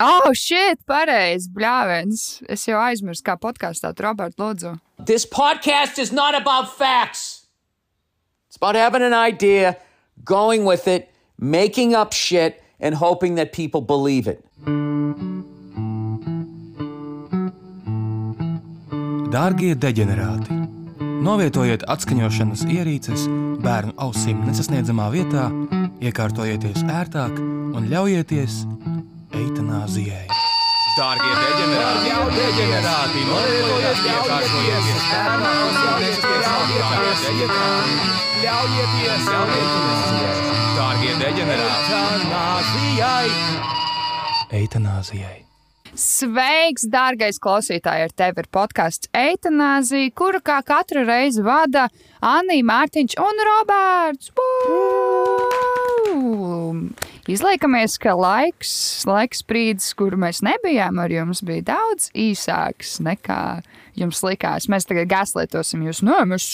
Oh, shit, pareizi, bļāviens. Es jau aizmirsu, kā podkāstā tur Roberts Lūdzu. This podcast is not about facts. It's about having an idea, going with it, making up shit, and hoping that people believe it. Dārgie deģenerāti! Novietojiet atskaņošanas ierīces bērnu ausīm nesasniedzamā vietā, iekārtojieties ērtāk un ļaujieties eitanāzijai. Dārgie deģenerāti! Jau deģenerāti! Novietojiet iekārtojieties bērnu ausīm nesasniedzamā vietā, ļaujieties eitanāzijai! Dārgie deģenerāti! Eitanāzijai! Eitanāzijai! Sveiks, dārgais klausītāj! Ar tevi ir podkāsts Eitanāzija, kuru kā katru reizi vada Anija, Mārtiņš un Roberts. Woo! Izliekamies, ka laiks, laiks brīdis, kur mēs nebijām ar jums, bija daudz īsāks nekā jums likās. Mēs tagad gaslietosim jūs. Nē, mēs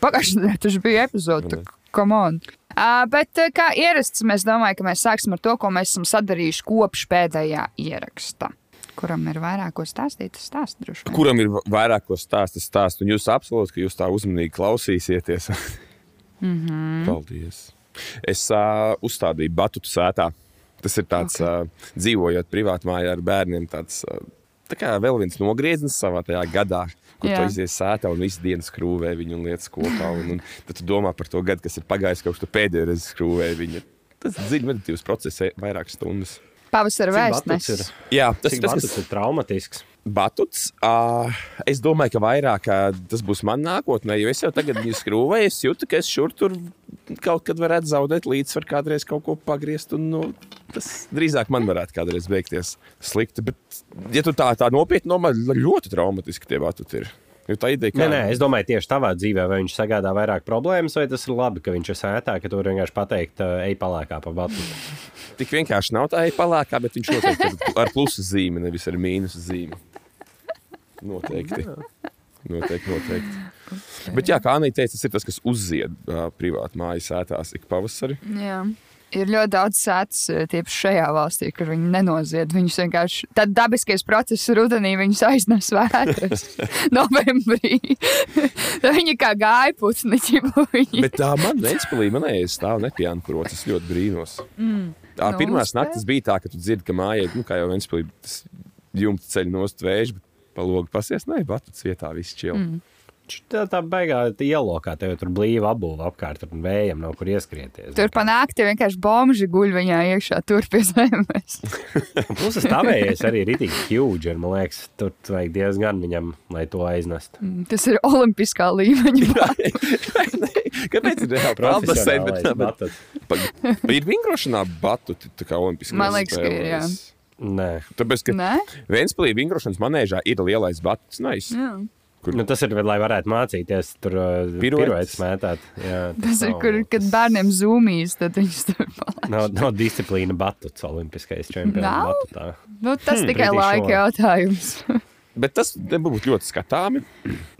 pagājušajā nedēļā taču bija epizode. tā Come on! Uh, bet, kā ierasts, mēs domājam, ka mēs sāksim ar to, ko mēs esam sadarījuši kopš pēdējā ieraksta. Kuram ir vairāk ko stāstīt, tas stāsta droši vien. kuram ir vairāk ko stāstīt, stāst, un jūs apsolāt, ka jūs tā uzmanīgi klausīsieties. mm. -hmm. Paldies! Es uh, uzstādīju Batutu sētā. Tas ir tāds, okay. uh, dzīvojot privāti mājā ar bērniem, tāds uh, tā kā vēl viens nogrieznis savā tajā gadā. Kur tu aizies sētā un visu dienu skrūvē viņu un lietas kopā. Un, un tad tu domā par to gadu, kas ir pagājis, kopš tu pēdējo reizi skrūvēji viņu. Tas ir dziļi meditatīvs process, e- vairākas stundas. Pavasara vēstnesis. Jā, tas cik ir tas, batuts kas ir traumatisks. Batuts. Uh, es domāju, ka vairāk uh, tas būs man nākotnē, jo es jau tagad viņu skrūvēju. Es jūtu, ka es šur tur kaut kad varētu zaudēt līdzsvaru, kādreiz kaut ko pagriezt. Un, nu, tas drīzāk man varētu kādreiz beigties slikti. Bet, ja tu tā, tā nopietni domā, ļoti traumatiski tie batuti ir. Jo tā ideja, Nē, nē, es domāju, tieši tavā dzīvē, vai viņš sagādā vairāk problēmas, vai tas ir labi, ka viņš ir sētā, ka tur vienkārši pateikt, ej palēkā pa batu. tik vienkārši nav tā palākā, bet viņš noteikti ar plusu zīmi, nevis ar mīnusu zīmi. Noteikti. Noteikti, noteikti. Bet, jā, kā Anī teica, tas ir tas, kas uzzied uh, privāti mājas sētās ik pavasarī. Jā. Ir ļoti daudz sēdes tieši šajā valstī, kur viņi nenozied. Viņus vienkārši tad dabiskais process rudenī viņus aiznes vētras novembrī. Viņi kā gāja putni. Bet tā man Ventspēlī manējais stāv nepjāna kurots. Es ļoti brīnos. Mm. Tā Nu, pirmās spēj. naktis bija tā, ka tu dzirdi, ka mājai, nu, kā jau Ventspēlī, tas jumta ceļ nost vēž, bet pa logu pasies, nē, batuts vietā viss čil. Mm. Tā, tā beigā ielokā tev tur blīva apbūve apkārt, un vējam nav kur ieskrieties. Tur panākti vienkārši bomži guļ viņā iekšā, tur pie zemes. Plus tas tavējais arī ir itī huge, un man liekas, tur vajag diezgan viņam, lai to aiznest. Tas ir olimpiskā līmeņa. Kāpēc ir reāli Profesionālais bet, batuts. ir vingrošanā batuti, tā kā olimpiskās Man liekas, ka ir, jā. spēlēs? Nē. Tāpēc, ka Nē? Ventspēlī vingrošanas manēžā ir lielais batuts, nice. Jā. Nu, tas ir, lai varētu mācīties tur uh, piruetes mētāt. Jā, Tas ir, nav- kur, kad bērniem zūmīs, tad viņš tur paliek. Nav, nav disciplīna batuts, olimpiskais čempions. Nu, tas Hmm, tikai laika jautājums. Bet tas nebūtu ļoti skatāmi.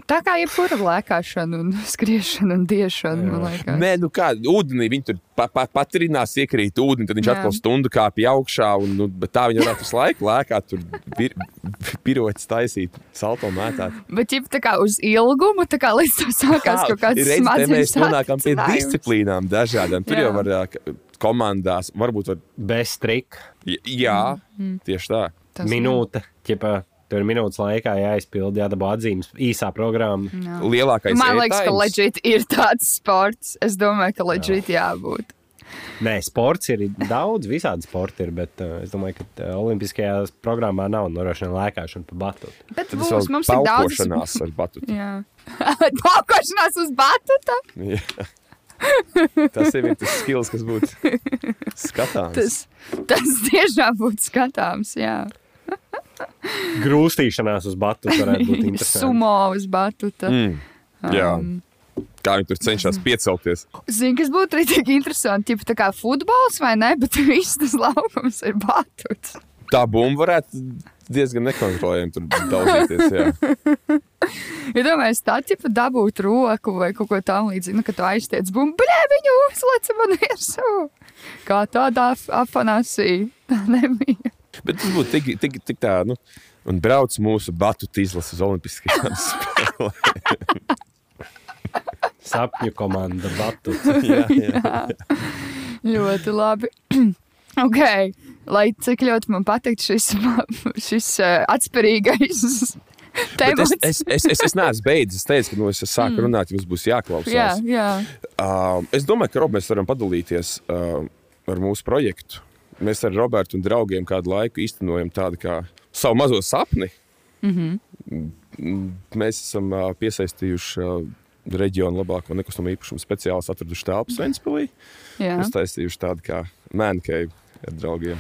Tā kā jebkura lēkāšana, un skriešana un diešana. Nē, nu kā ūdenī viņi tur pa, pa, patrinās, iekrīt ūdenī, tad viņš Jā. atkal stundu kāpj augšā. Un, nu, bet tā viņi varētu visu laiku lēkāt, tur pir, piroķis taisīt, salto mētāt. Bet jau tā kā uz ilgumu, tā kā līdz tam sākās kaut kāds smadzenes mēs nonākam pie disciplīnām dažādām. Tur Jā. jau var komandās, varbūt var, Bez trika. j- jā, tieši tā. Tas Minūte. Ķipa, tur minūtes laikā jāizpild, jādabū atzīmes īsā programma. Jā. Lielākais Man liekas, ka leģit ir tāds sports. Es domāju, ka leģit jābūt. Nē, sports ir daudz, visādi sporti ir, bet uh, es domāju, ka uh, Olimpiskajā programmā nav norošana lēkāšana pa batu. Bet būs, vēl mums ir daudz paukošanās ar batutu. Jā. Paukošanās uz batuta. Jā. Tas ir tas skills, kas būtu skatāms. Tas, tas tiešām būtu skatāms. Jā. Grūstīšanās uz batu varētu būt interesanti. Sumo uz batuta. Mm. Jā. Um, Kā viņi tur cenšas piecelties. Zinu, kas būtu arī tik interesanti. Tipa, tā kā futbols vai ne, bet viss tas laukums ir batuts. Tā bumba varētu diezgan nekontrolējami tur daudzīties. Jā. Ja domāju, tā tipa dabūt roku vai kaut ko tādu līdzīgu, nu, ka tu aiztiec bumbu, bļē, viņu uzlec man virsū. Kā tādā afanāsī. Tā nebija. Bet tas būtu tik, tik, tik tā, nu, un brauc mūsu batutu izlases uz Olimpiskajām spēlēm. Sapņu komanda Batu. jā, jā. Ļoti labi. ok, lai cik ļoti man patīk šis, šis uh, atspērīgais. Es, es, es, es, es neesmu beidzis. Es teicu, ka nu, es sāku runāt, jums būs jāklausās. Jā, jā. Uh, es domāju, ka Rob, mēs varam padalīties uh, ar mūsu projektu. Mēs ar Robertu un draugiem kādu laiku īstenojam tādu kā savu mazo sapni. Mm -hmm. Mēs esam piesaistījuši reģionu labāko nekustamo īpašumu speciālistu, atraduši telpu Ventspīlī. jā. Mēs taisījuši tādu kā mēnekēju ar draugiem.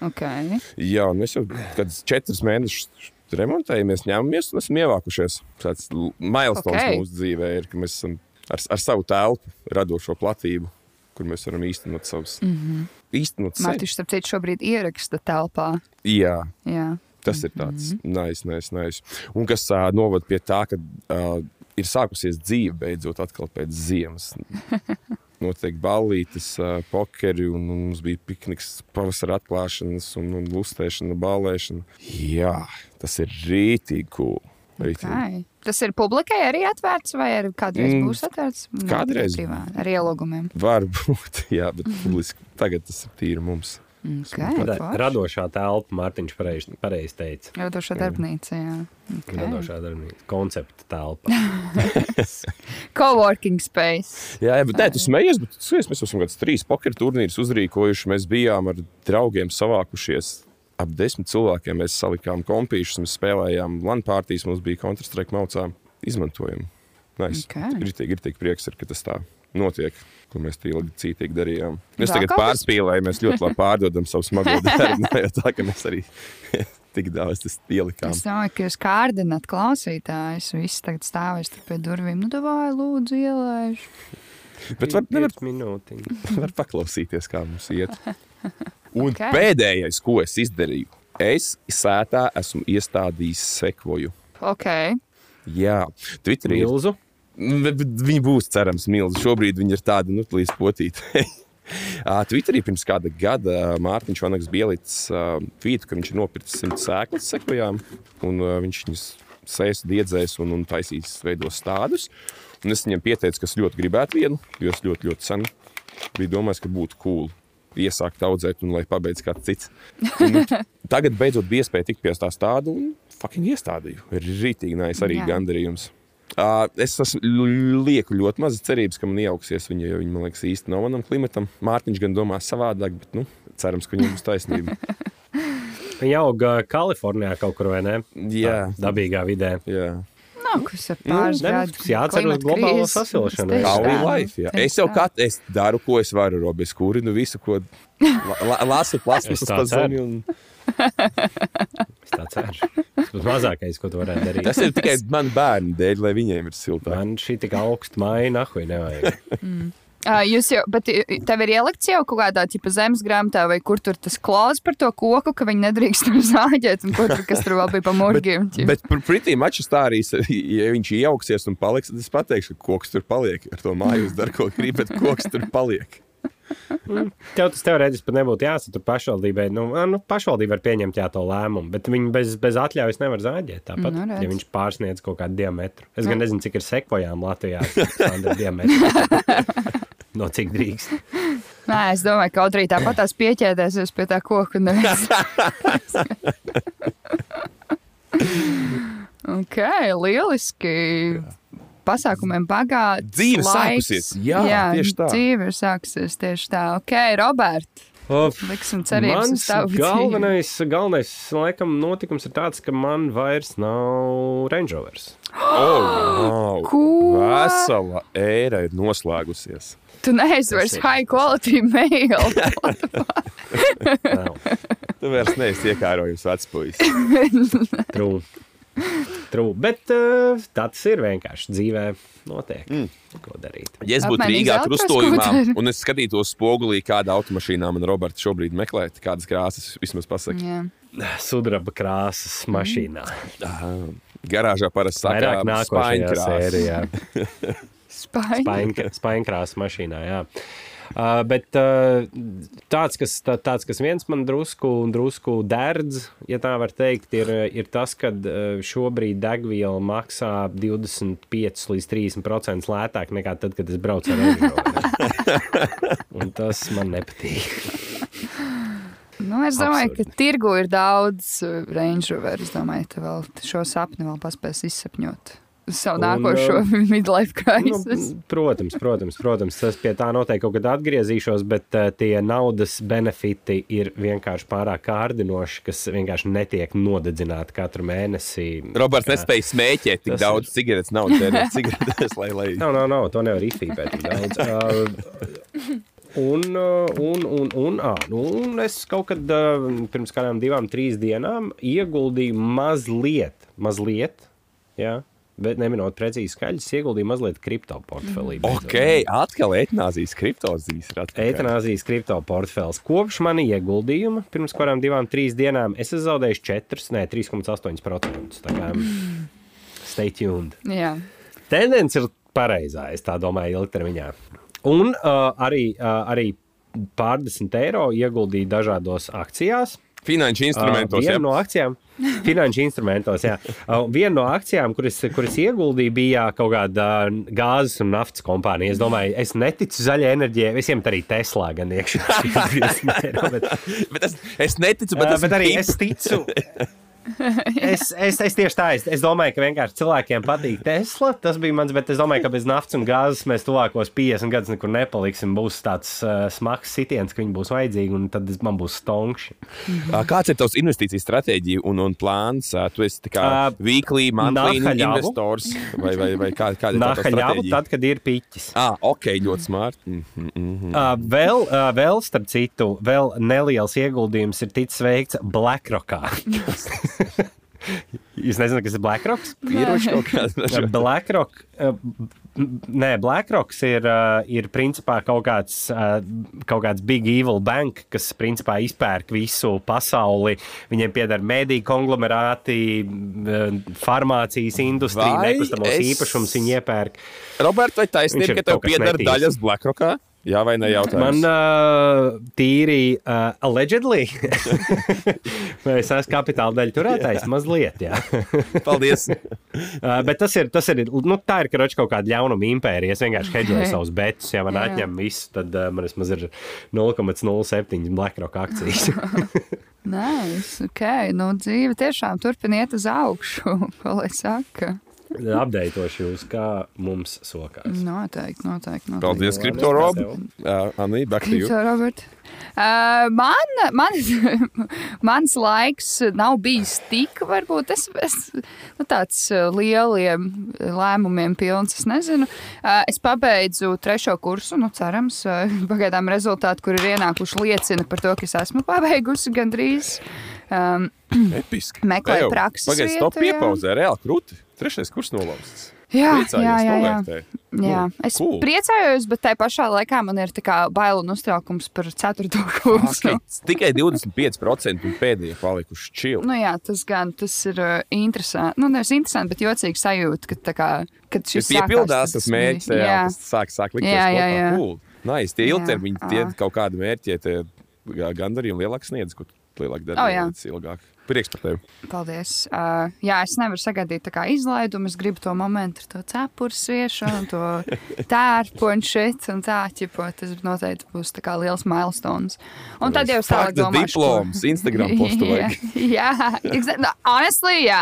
Okay. Jā, mēs jau kādus četrus mēnešus remontējamies, ņemamies un esam ievākušies. Tāds milestone Ok. okay. mūsu dzīvē ir, ka mēs esam ar, ar savu telpu, radošo platību, kur mēs varam īstenot savus. Mm -hmm. Īstenot. Mārtiņš, starp citu, šobrīd ieraksta telpā. Jā, Jā. tas ir tāds mm -hmm. nice, nice, nice. Un kas uh, novada pie tā, ka uh, ir sākusies dzīve beidzot atkal pēc ziemas. Notiek ballītes, uh, pokeri, un, un mums bija pikniks, pavasara atklāšanas, un, un lustēšana, ballēšana. Jā, tas ir rītīgi cool. Rītīgi. Okay. Tas ir publikai arī atvērts, vai arī kādreiz Mm, būs atvērts? Nē, kādreiz. tikai privāti, Ar ielūgumiem. Varbūt, jā, bet publiski tagad tas ir tīri mums. Okay, forši. Radošā telpa, Mārtiņš pareizi pareiz teica. Radošā darbnīca, jā. Okay. Radošā darbnīca, koncepta telpa. Coworking space. Jā, jā bet nē, tu smējies, bet tu skaties, mēs esam kādus trīs pokeru turnīrus uzrīkojuši. Mēs bijām ar draugiem savākušies. Ap desmit cilvēkiem mēs salikām kompīšus, mēs spēlējām LAN pārtīs, mums bija Counter-Strike maucām. Izmantojam. Nice. Ok. Ir tik, ir tik prieks, ar, ka tas tā notiek, ko mēs tā ilgi cītīgi darījām. Mēs tagad pārspīlējam, mēs ļoti labi pārdodam savu smago darbu. Jau tā, ka mēs arī tik daudz tas ielikām. Es domāju, ka jūs kārdināt klausītājus. Visi tagad stāvēs tur pie durvīm. Nu, vai lūdzu, ielaiž. Bet var, nevar, minūtiņu. var paklausīties, kā mums iet. Un Ok. okay. pēdējais, ko es izdarīju, es sētā esmu iestādījis sekoju. Ok. Jā, Twitterī ir. Milzu. V- v- Viņi būs, cerams, milzi. Šobrīd viņi ir tādi, nu, līdz potīti. Ā, Twitterī pirms kāda gada Mārtiņš Vanaks bija ielicis tvītu, ka viņš ir nopircis simt sēklas sekojām, un ā, viņš viņus sēs, diedzēs un, un taisīs veidos tādus. Un es viņam pieteicu, ka es ļoti gribētu vienu, jo es ļoti, ļoti sen biju domājis, ka būtu cool iesākt audzēt, un lai pabeigts kāds cits. Un, nu, tagad beidzot bija iespēja tikt pie tās tādu un fucking iestādīju. Ir rītīgi nais arī Jā. gandarījums. Uh, es lieku ļoti maz cerības, ka man iejauksies viņa, jo viņa, man liekas, īsti nav manam klimatam. Mārtiņš gan domā savādāk, bet, nu, cerams, ka viņam būs taisnība. Viņa aug ā, Kalifornijā kaut kur, vai ne? Jā. Tā, dabīgā vidē. Jā, Kas ar pāris nu, gadus. jācer uz globālo sasilšanu. We nu, life, jā. Es jau katru es daru, ko es varu, Robi. Es kurinu visu, ko la, la, lasu plasmas Es tā pa zemi. ceru. Un... Es tā ceru. Tas mazākais, ko tu varētu darīt. Tas ir tikai man bērnu dēļ, lai viņiem ir siltāk. Man šī tik augsta maija, nahuj, nevajag. Ā, Jūs jau, bet tev ir ielikts jau kaut kādā tipa zemes grāmatā, vai kur tur tas klaus par to koku, ka viņi nedrīkst tur zāģēt, un kur tur, kas tur vēl bija pa murgiem. ķip. Bet pr- pretī mačs tā arī, s- ja viņš iejauksies un paliks, tad es pateikšu, ka koks tur paliek. Ar to māju jūs darat, ko gribat, bet koks tur paliek. Tev tas teorētiski pat nebūtu jāsatur pašvaldībai. Nu, nu, pašvaldība var pieņemt jā, to lēmumu, bet viņi bez, bez atļaujas nevar zāģēt. Tāpat, Nu, redz. ja viņš pārsniedz kaut kādu diametru. Es gan nezinu, cik ir sekojām Latvijā. No cik drīkst. Nē, es domāju, ka kaut arī tāpat tās pieķēdēsies pie tā koka. nevis. ok, lieliski. Pasākumiem bagāts. Dzīve laiks. sākusies. Jā, tieši tā. Dzīve ir sākusies tieši tā. Ok, Robert, liksim cerības uz tavu dzīvi. galvenais, galvenais laikam, notikums ir tāds, ka man vairs nav Range Rovers. Oh, wow. Ko? Vesela ēra ir noslēgusies. Tu neesi vairs high quality mail. Tu vairs neesi iekārojums vecpuļs. True. True. Bet uh, tāds ir vienkārši dzīvē. Notiek. Mm. Ko darīt? Ja es būtu Rīgā tur uzstājumā, un es skatītos spogulī, kāda automašīnā man Roberts šobrīd meklē, kādas krāsas vismaz pasaka. Jā. Sudraba krāsas mašīnā. Garāžā parasti saka, Vairāk nākošajā spaiņkrāsas. Spainkrāsas mašīnā. Jā. Uh, bet uh, tāds, kas, tā, tāds, kas viens man drusku, drusku dērdz, ja tā var teikt, ir, ir tas, ka uh, šobrīd degviela maksā 25 līdz 30% lētāk nekā tad, kad es braucu ar Un tas man nepatīk. Nu, es domāju, Absurdi. ka tirgu ir daudz uh, Range Rover. Es domāju, ka vēl šo sapni vēl paspēs izsapņot. Savu Un, nākošo midlife Nu, crisis. protams, protams, protams, tas pie tā noteikti kaut kad atgriezīšos, bet uh, tie naudas benefiti ir vienkārši pārāk kārdinoši, kas vienkārši netiek nodedzināti katru mēnesi. Roberts Kā- nespēja smēķēt tik Tas daudz cigaretes, nav tērēt cigaretes, lai, lai... Nav, nav, nav, to nevar izpīpēt tik daudz. Uh, Un, uh, un, un, un, ā, nu, un es kaut kad uh, pirms kādām divām, trīs dienām ieguldīju mazliet, mazliet, jā, bet neminot precīzi skaļus, ieguldīju mazliet kripto portfelī. Ok, atkal etnāzijas kriptozīmes. Eitanāzijas kripto portfels. Kopš mana ieguldījuma, pirms kādām divām, trīs dienām, es esmu zaudējis 4, ne 3,8%. Tā kā stay tuned. Jā. Tendence ir pareizā, es tā domāju, ilgtermiņā. Un uh, arī, uh, arī pārdesmit eiro ieguldīju dažādos akcijās. Finanšu instrumentos, Uh, no akcijām, finanšu instrumentos, jā. Uh, viena no akcijām, kuras, kuras ieguldīju, bija kaut kāda uh, gāzes un naftas kompānija. Es domāju, es neticu zaļai enerģijai. Visiem arī Teslā gan iekšā. bet, Bet es, es neticu, bet, es bet arī es ticu. Es, es, es tieši tā, es, es domāju, ka vienkārši cilvēkiem patīk Tesla. Tas bija mans, bet es domāju, ka bez naftas un gāzes mēs tuvākos 50 gadus nekur nepaliksim. Būs tāds uh, smags sitiens, ka viņi būs vajadzīgi, un tad man būs stonkši. Kāds ir tavs investīciju stratēģija un, un plāns? Tu esi kā Ā, weekly, monthly investors vai, vai, vai kā, kāda ir tā stratēģija? tad, kad ir piķis. Ah, ok, ļoti smart. Mm, mm, mm. Uh, vēl, uh, vēl, starp citu, vēl neliels ieguldījums ir ticis veikts BlackRockā. Jūs nezināt, kas ir BlackRock? Pieroši kaut kāda. BlackRock. Nē, BlackRocks ir, ir principā kaut kāds, uh, kaut kāds big evil bank, kas principā izpērk visu pasauli. Viņiem pieder mediju konglomerāti, uh, farmācijas industrija, nekustamos es- īpašums viņi iepērk. Robert, vai taisnība, ir ka tev pieder netīrs. daļas BlackRockā? Jā, vai ne jautājums? Man uh, tīri uh, allegedly, vai es esmu kapitāla daļa turētājs, mazliet, jā. Paldies. Uh, bet tas ir, tas ir, nu, tā ir karoči kaut kāda jaunuma impērija. Es vienkārši hedžoju savus betus, ja man Jā. atņem visu, tad uh, man vismaz ir 0,07 BlackRock akcijas. Nē, ok. Nu, dzīve tiešām turpina iet uz augšu. Ko lai saka? Apdeitošu jūs, kā mums sokās. Noteikti, noteikti. noteikti. Paldies, Kripto Rob. Anī, back to you. Robert. Uh, man, man, mans laiks nav bijis tik, varbūt es, es nu, tāds uh, lieliem lēmumiem pilns. Es nezinu. Uh, es pabeidzu trešo kursu, nu, cerams, uh, pagaidām rezultāti, kur ir ienākuši, liecina par to, ka es esmu pabeigusi gandrīz. Um, Episki. Meklēju prakses Pagaid, vietu, stop piepauzē, reāli krūti. Trešais kurs nolausts. jā, Priecājies, jā, jā, jā. Jā, Nu, es cool. priecājos, bet tajā pašā laikā man ir bail un uztraukums par ceturto kursu. Okay. Tikai 25% un pēdējie palikuši čili. Nu, jā, tas gan tas ir uh, interesanti. Nu, nevis interesanti, bet jocīgi sajūta, ka, tā kā, kad Tas šis piepildās, sākās, tas mērķis, bija- jā, tas sāk, sāk likties Jā, jā, jā. Cool. Nice. Tie Jā. ilgtermiņi, tie kaut kādi mērķi, ja tie gandarījumi lielāk sniedz, ko tu lielāk dari, O, jā. līdz ilgāk. Prieks par tevi. Paldies. Uh, jā, es nevaru sagaidīt tā kā izlaidumu. Es gribu to momentu to cepuru sviešanu, to tērpu un šit, un tā, ķipo, tas noteikti būs tā kā liels milestones. Un tad jau domāšu, ko- diploms, Instagram postu vajag. jā, exactly. no, honestly, jā.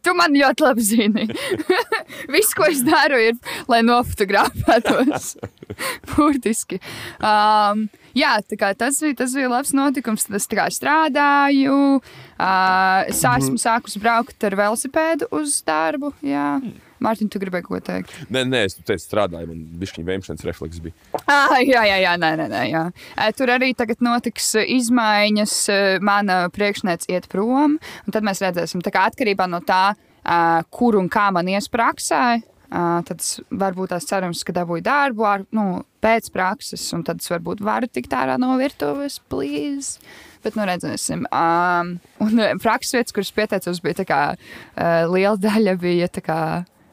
Tu man ļoti labi zini. Viss, ko es daru, ir, lai nofotografētos. Burtiski. Um, jā, tas bija, tas bija labs notikums. Tad es strādāju. Uh, es esmu sākusi braukt ar velosipēdu uz darbu. Jā. Mārtiņ, tu gribēji ko teikt? Nē, nē, es teicu, strādāju, man bija vēmšanas refleks. Bija. Ah, jā, jā, jā, nē, nē, nē, jā. Tur arī tagad notiks izmaiņas. Mana priekšniece iet prom, un tad mēs redzēsim, kā atkarībā no tā, kur un kā man ies praksē. Tad varbūt tās cerams, ka dabūju darbu ar, nu, pēc prakses, un tad es varbūt varu tikt ārā no virtuves, please. Bet, nu, redzēsim. Um, un prakses vietas, kuras pieteicos, bija tā kā uh, liela daļa bija tā kā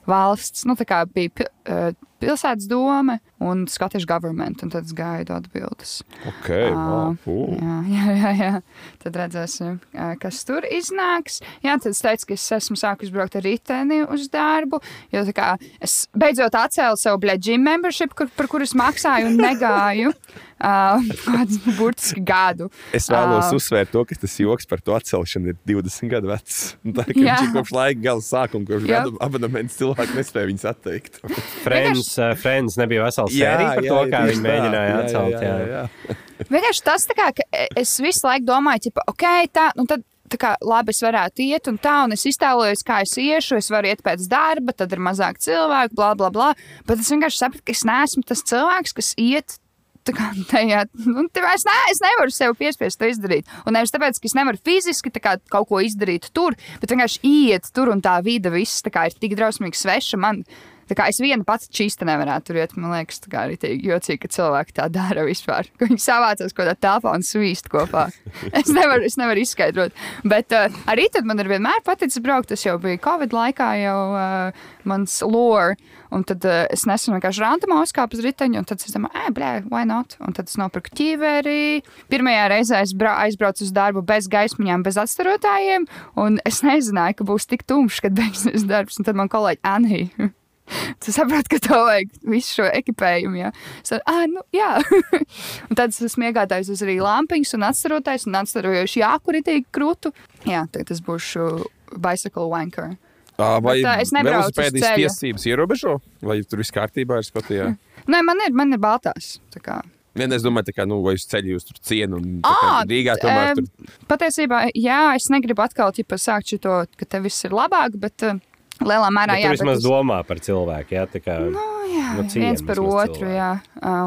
valsts, nu, tā kā bija pilsētas doma un Scottish government, un tad es gaidu atbildes. Ok, wow, cool. Jā, jā, jā, jā. Tad redzēsim, kas tur iznāks. Jā, tad es teicu, ka es esmu sākus braukt ar riteni uz darbu. Jo kā es beidzot atcēlu savu gym membership, kur, par kuru es maksāju un negāju. Uh, kādu burtiski gadu. Es vēlos Ā. uzsvērt to, ka tas joks par to atcelšanu ir 20 gadu vecs. Tā kā viņš ir kopš laika gala sākuma, kopš gada abonements cilvēki nespēja viņus atteikt. Friends, uh, Friends nebija vesela sērija par to, kā tieši viņi mēģināja Jā, atcelt. jā, jā, jā. Vienkārši tas, tā kā, ka es visu laiku domāju, ka, ok, tā, nu tad. Tā kā labi, es varētu iet, un tā, un es iztēlojos, kā es iešu. Es varu iet pēc darba, tad ir mazāk cilvēku, bla, bla, bla. Bet es vienkārši sapratu, ka es neesmu tas cilvēks, kas iet tā kā tajā. Nu, es, ne, es nevaru sev piespiest to izdarīt. Un nevis tāpēc, ka es nevaru fiziski tā kā, kaut ko izdarīt tur, bet vienkārši iet tur, un tā vide viss tā kā, ir tik drausmīgi sveša. Man, Tā kā es viena pati čīsta nevarētu tur iet, man liekas, tā kā arī jocīgi, ka cilvēki tā dara vispār. Ka viņi savācās kaut kādā telpā un svīst kopā. Es nevaru, es nevaru izskaidrot. Bet uh, arī tad man ir vienmēr paticis braukt. Tas jau bija Covid laikā, jau uh, mans lore. Un tad uh, es nesen vienkārši randamā uzkāpu uz riteņa, un tad es domāju, ah, blē, why not? Un tad es nopirku ķīveri. Pirmajā reizē es brau, aizbraucu uz darbu bez gaismiņām, bez atstarotājiem, un es nezināju, ka būs tik tumšs, kad beigsies darbs. Un tad man kolēģi Anija. Tu saproti, ka tev vajag visu šo ekipējumu. Jā, es tādu, ah, nu, jā. un tad es esmu iegādājis uz arī lampiņas un atstarotais un atstarojuši jākuritīgi krūtu. Jā, tagad es būšu bicycle wanker. Ā, Vai Bet, uz velosipēdijas tiesības ierobežo? Vai tur viss kārtībā ir Skotijā? Nē, man ir, man ir baltās. Nē, es domāju, kā, nu, vai uz ceļa jūs tur cienu Ā, Rīgā tomēr tur. Patiesībā, jā, es negribu atkal ķipa, sākt šo, ka te viss ir labāk, bet uh, lielā mērā jā. tu vismaz bet domā par cilvēku. Jā, tā kā, Nu, jā, no ciena viens par otru. cilvēku. Jā,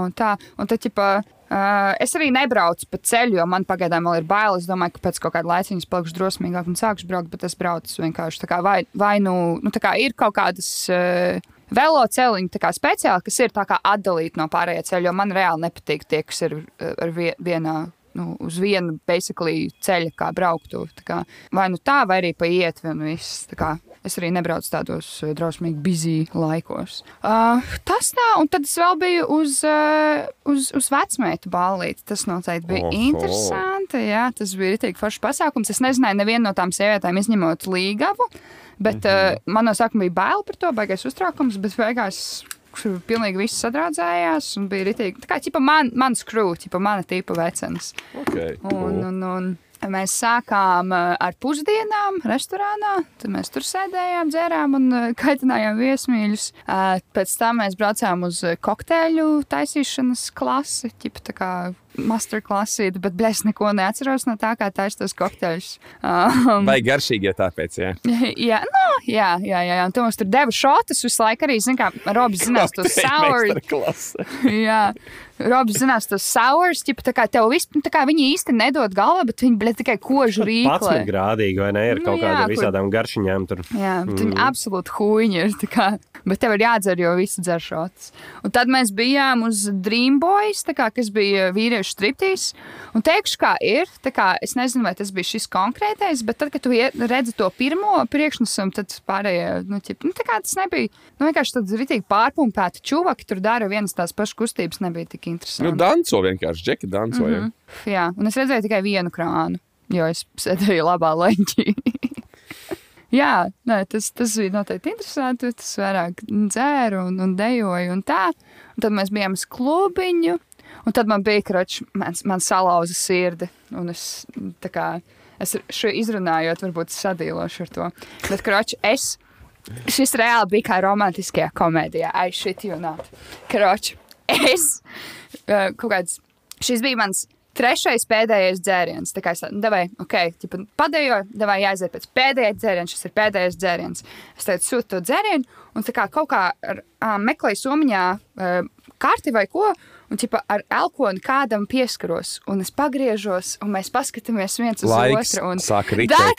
un tā. Un tad, ķipa, uh, es arī nebraucu pa ceļu, jo man pagaidām vēl ir bail. Es domāju, ka pēc kaut kāda laika es palikšu drosmīgāk un sākšu braukt, bet es braucu vienkārši tā kā vai, vai nu, nu tā kā ir kaut kādas. Uh, Velo celiņi tā kā speciāli, kas ir atdalīti no pārējā ceļa, jo man reāli nepatīk tie, kas ir ar vie- vienā, nu, uz vienu basically ceļa, kā brauktu. Kā, vai nu tā, vai arī pa ietvi un viss. tā kā. Es arī nebraucu tādos uh, drausmīgi busy laikos. Uh, tas tā, un tad es vēl biju uz, uh, uz, uz vecmēta ballīti. Tas noteikti bija Oho. Interesanti. Jā, tas bija rītīgi foršs pasākums. Es nezināju nevienu no tām sievietēm, izņemot līgavu. Bet mm -hmm. uh, man no sākuma bija bail par to, baigais uztraukums, bet beigās kur pilnīgi viss sadraudzējās un bija rītīgi. Tā kā ķipa man, man skrūti, ķipa mana tipa vecens. Okay, Un, un, un mēs sākām uh, ar pusdienām restorānā. Tad mēs tur sēdējām, dzērām un uh, kaitinājām viesmīļus. Uh, Pēc tam mēs braucām uz kokteļu taisīšanas klasi, ķipa tā kā masterclassīti, bet blēs neko neatceros no tā, kā taisa tos kokteļus. Um, Vai garšīgi, ja tāpēc, jā. jā, no, jā, jā, jā, jā. Un tu mums tur devu šotus visu laiku arī, zin kā, Robs zinās tos sour. Jā, Robs zinās tos sours, ķipa tā kā tev viss, nu, tā kā viņi īsti nedod galvā, bet viņi, blē, tikai kožu Pats rīklē. grādīgi, vai ne? Ir Nu kaut jā, kāda kur- visādām garšiņām tur. Jā, bet viņi absolūti huīņi ir. tā Kā, bet tev ir jādzer, jo visi dzer šots. Un tad mēs bijām uz Dream Boys, tā kā, kas bija vīriešu striptīs. Un teikšu, kā ir. Kā, es nezinu, vai tas bija šis konkrētais, bet tad, kad tu redzi to pirmo priekšnesumu, tad pārējie, nu, ķip, nu tā kā tas nebija. Nu, vienkārši tāds ritīgi pārpumpēti čuvaki tur dara vienas tās pašas kustības, nebija tik Nu, interesanti. danco vienkārši, džeki danco. Mm -hmm. Jā, un es redzēju tikai vienu krānu, jo es sēdēju labā leņķī. Jā, nē, tas, tas bija noteikti interesanti. Tas vairāk dzēru un, un dejoju un tā. Un tad mēs bijām uz klubiņu. Un tad man bija kroķis, man, man salauza sirdi. Un es, tā kā, es šo izrunājot, varbūt sadīlošu ar to. Bet, kroķis, es, šis reāli bija kā romantiskajā komēdijā. Ai, šit you not. Kroķis, es, kaut kāds, šis bija mans trešais pēdējais dzēriens. Tā kā es tādu, devai, ok, ķipa, padējo, devai jāiziet pēc pēdējā dzēriena, šis ir pēdējais dzēriens. Es teicu, sūtu to dzērienu, un tā kā kaut kā ar, um, meklēju somiņā uh, karti vai ko. Un ķipa, ar elkonu kādam pieskaros, un es pagriežos, un mēs paskatāmies viens uz Laiks otru. Un...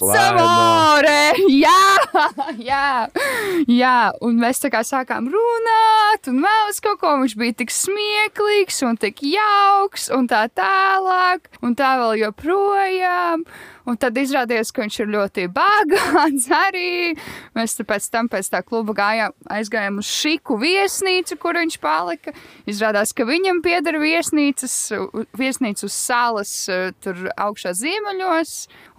lēnām. amore! Jā, jā, jā, un mēs tā kā sākām runāt, un vēl uz kaut ko viņš bija tik smieklīgs un tik jauks, un tā tālāk, un tā vēl joprojām. Un tad izrādījās, ka viņš ir ļoti bagāts arī. Mēs pēc tam pēc tā kluba gājām, aizgājām uz šiku viesnīcu, kur viņš palika. Izrādās, ka viņam pieder viesnīcas, viesnīca uz salas eh, tur augšā ziemeļos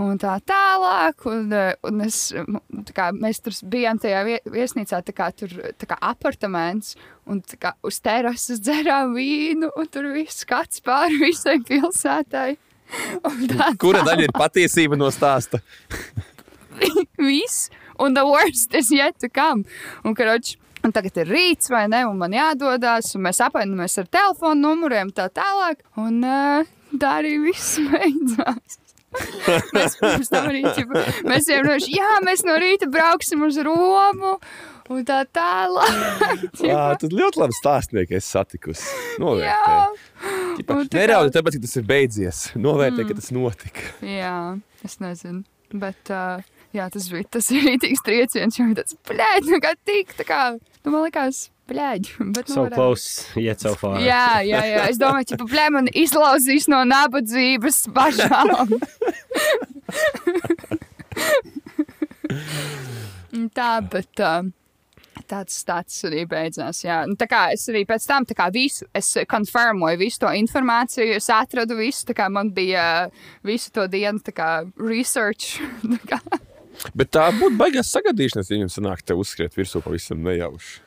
un tā tālāk. Un, eh, un es, tā kā, mēs tur bijām tajā vie- viesnīcā, tā kā tur tā kā apartaments. Un kā uz terases dzerām vīnu, un tur viss skats pāri visai pilsētai. Kura daļa ir patiesība no stāsta? viss, un the worst is yet to come. Un, karoč, un tagad ir rīts, vai ne, un man jādodas, un mēs apmainamies ar telefonu numuriem tā tālāk, un uh, tā arī viss beidzās. mēs pirms tam arī, ķipa, mēs runājam, jā, mēs no rīta brauksim uz Romu, un tā tālāk. Jā, tad ļoti labi stāstnieki es satikusi. Novērtēju. Ķipa, un tā kā- Neraudi tāpēc, ka tas ir beidzies. Novērtēju, ka tas notika. jā, es nezinu, bet uh, jā, tas bija tas rītīgs trieciens, jo bija tāds, blēģi, nu kā tik, tā kā, nu man likās, blēģi, bet nu So varētu- close, yet so far. Jā, jā, jā. Es domāju, ka plēm man izlauzīs no nabadzības bažām. tā, bet uh, tāds stāsts arī beidzās. Jā. Nu, tā kā es arī pēc tam visu, es konfirmoju visu to informāciju, es atradu visu, tā kā man bija uh, visu to dienu kā research. kā. Bet tā būtu baigās sagadīšanās, ja viņam sanāk te uzskriet virsū pavisam nejauši.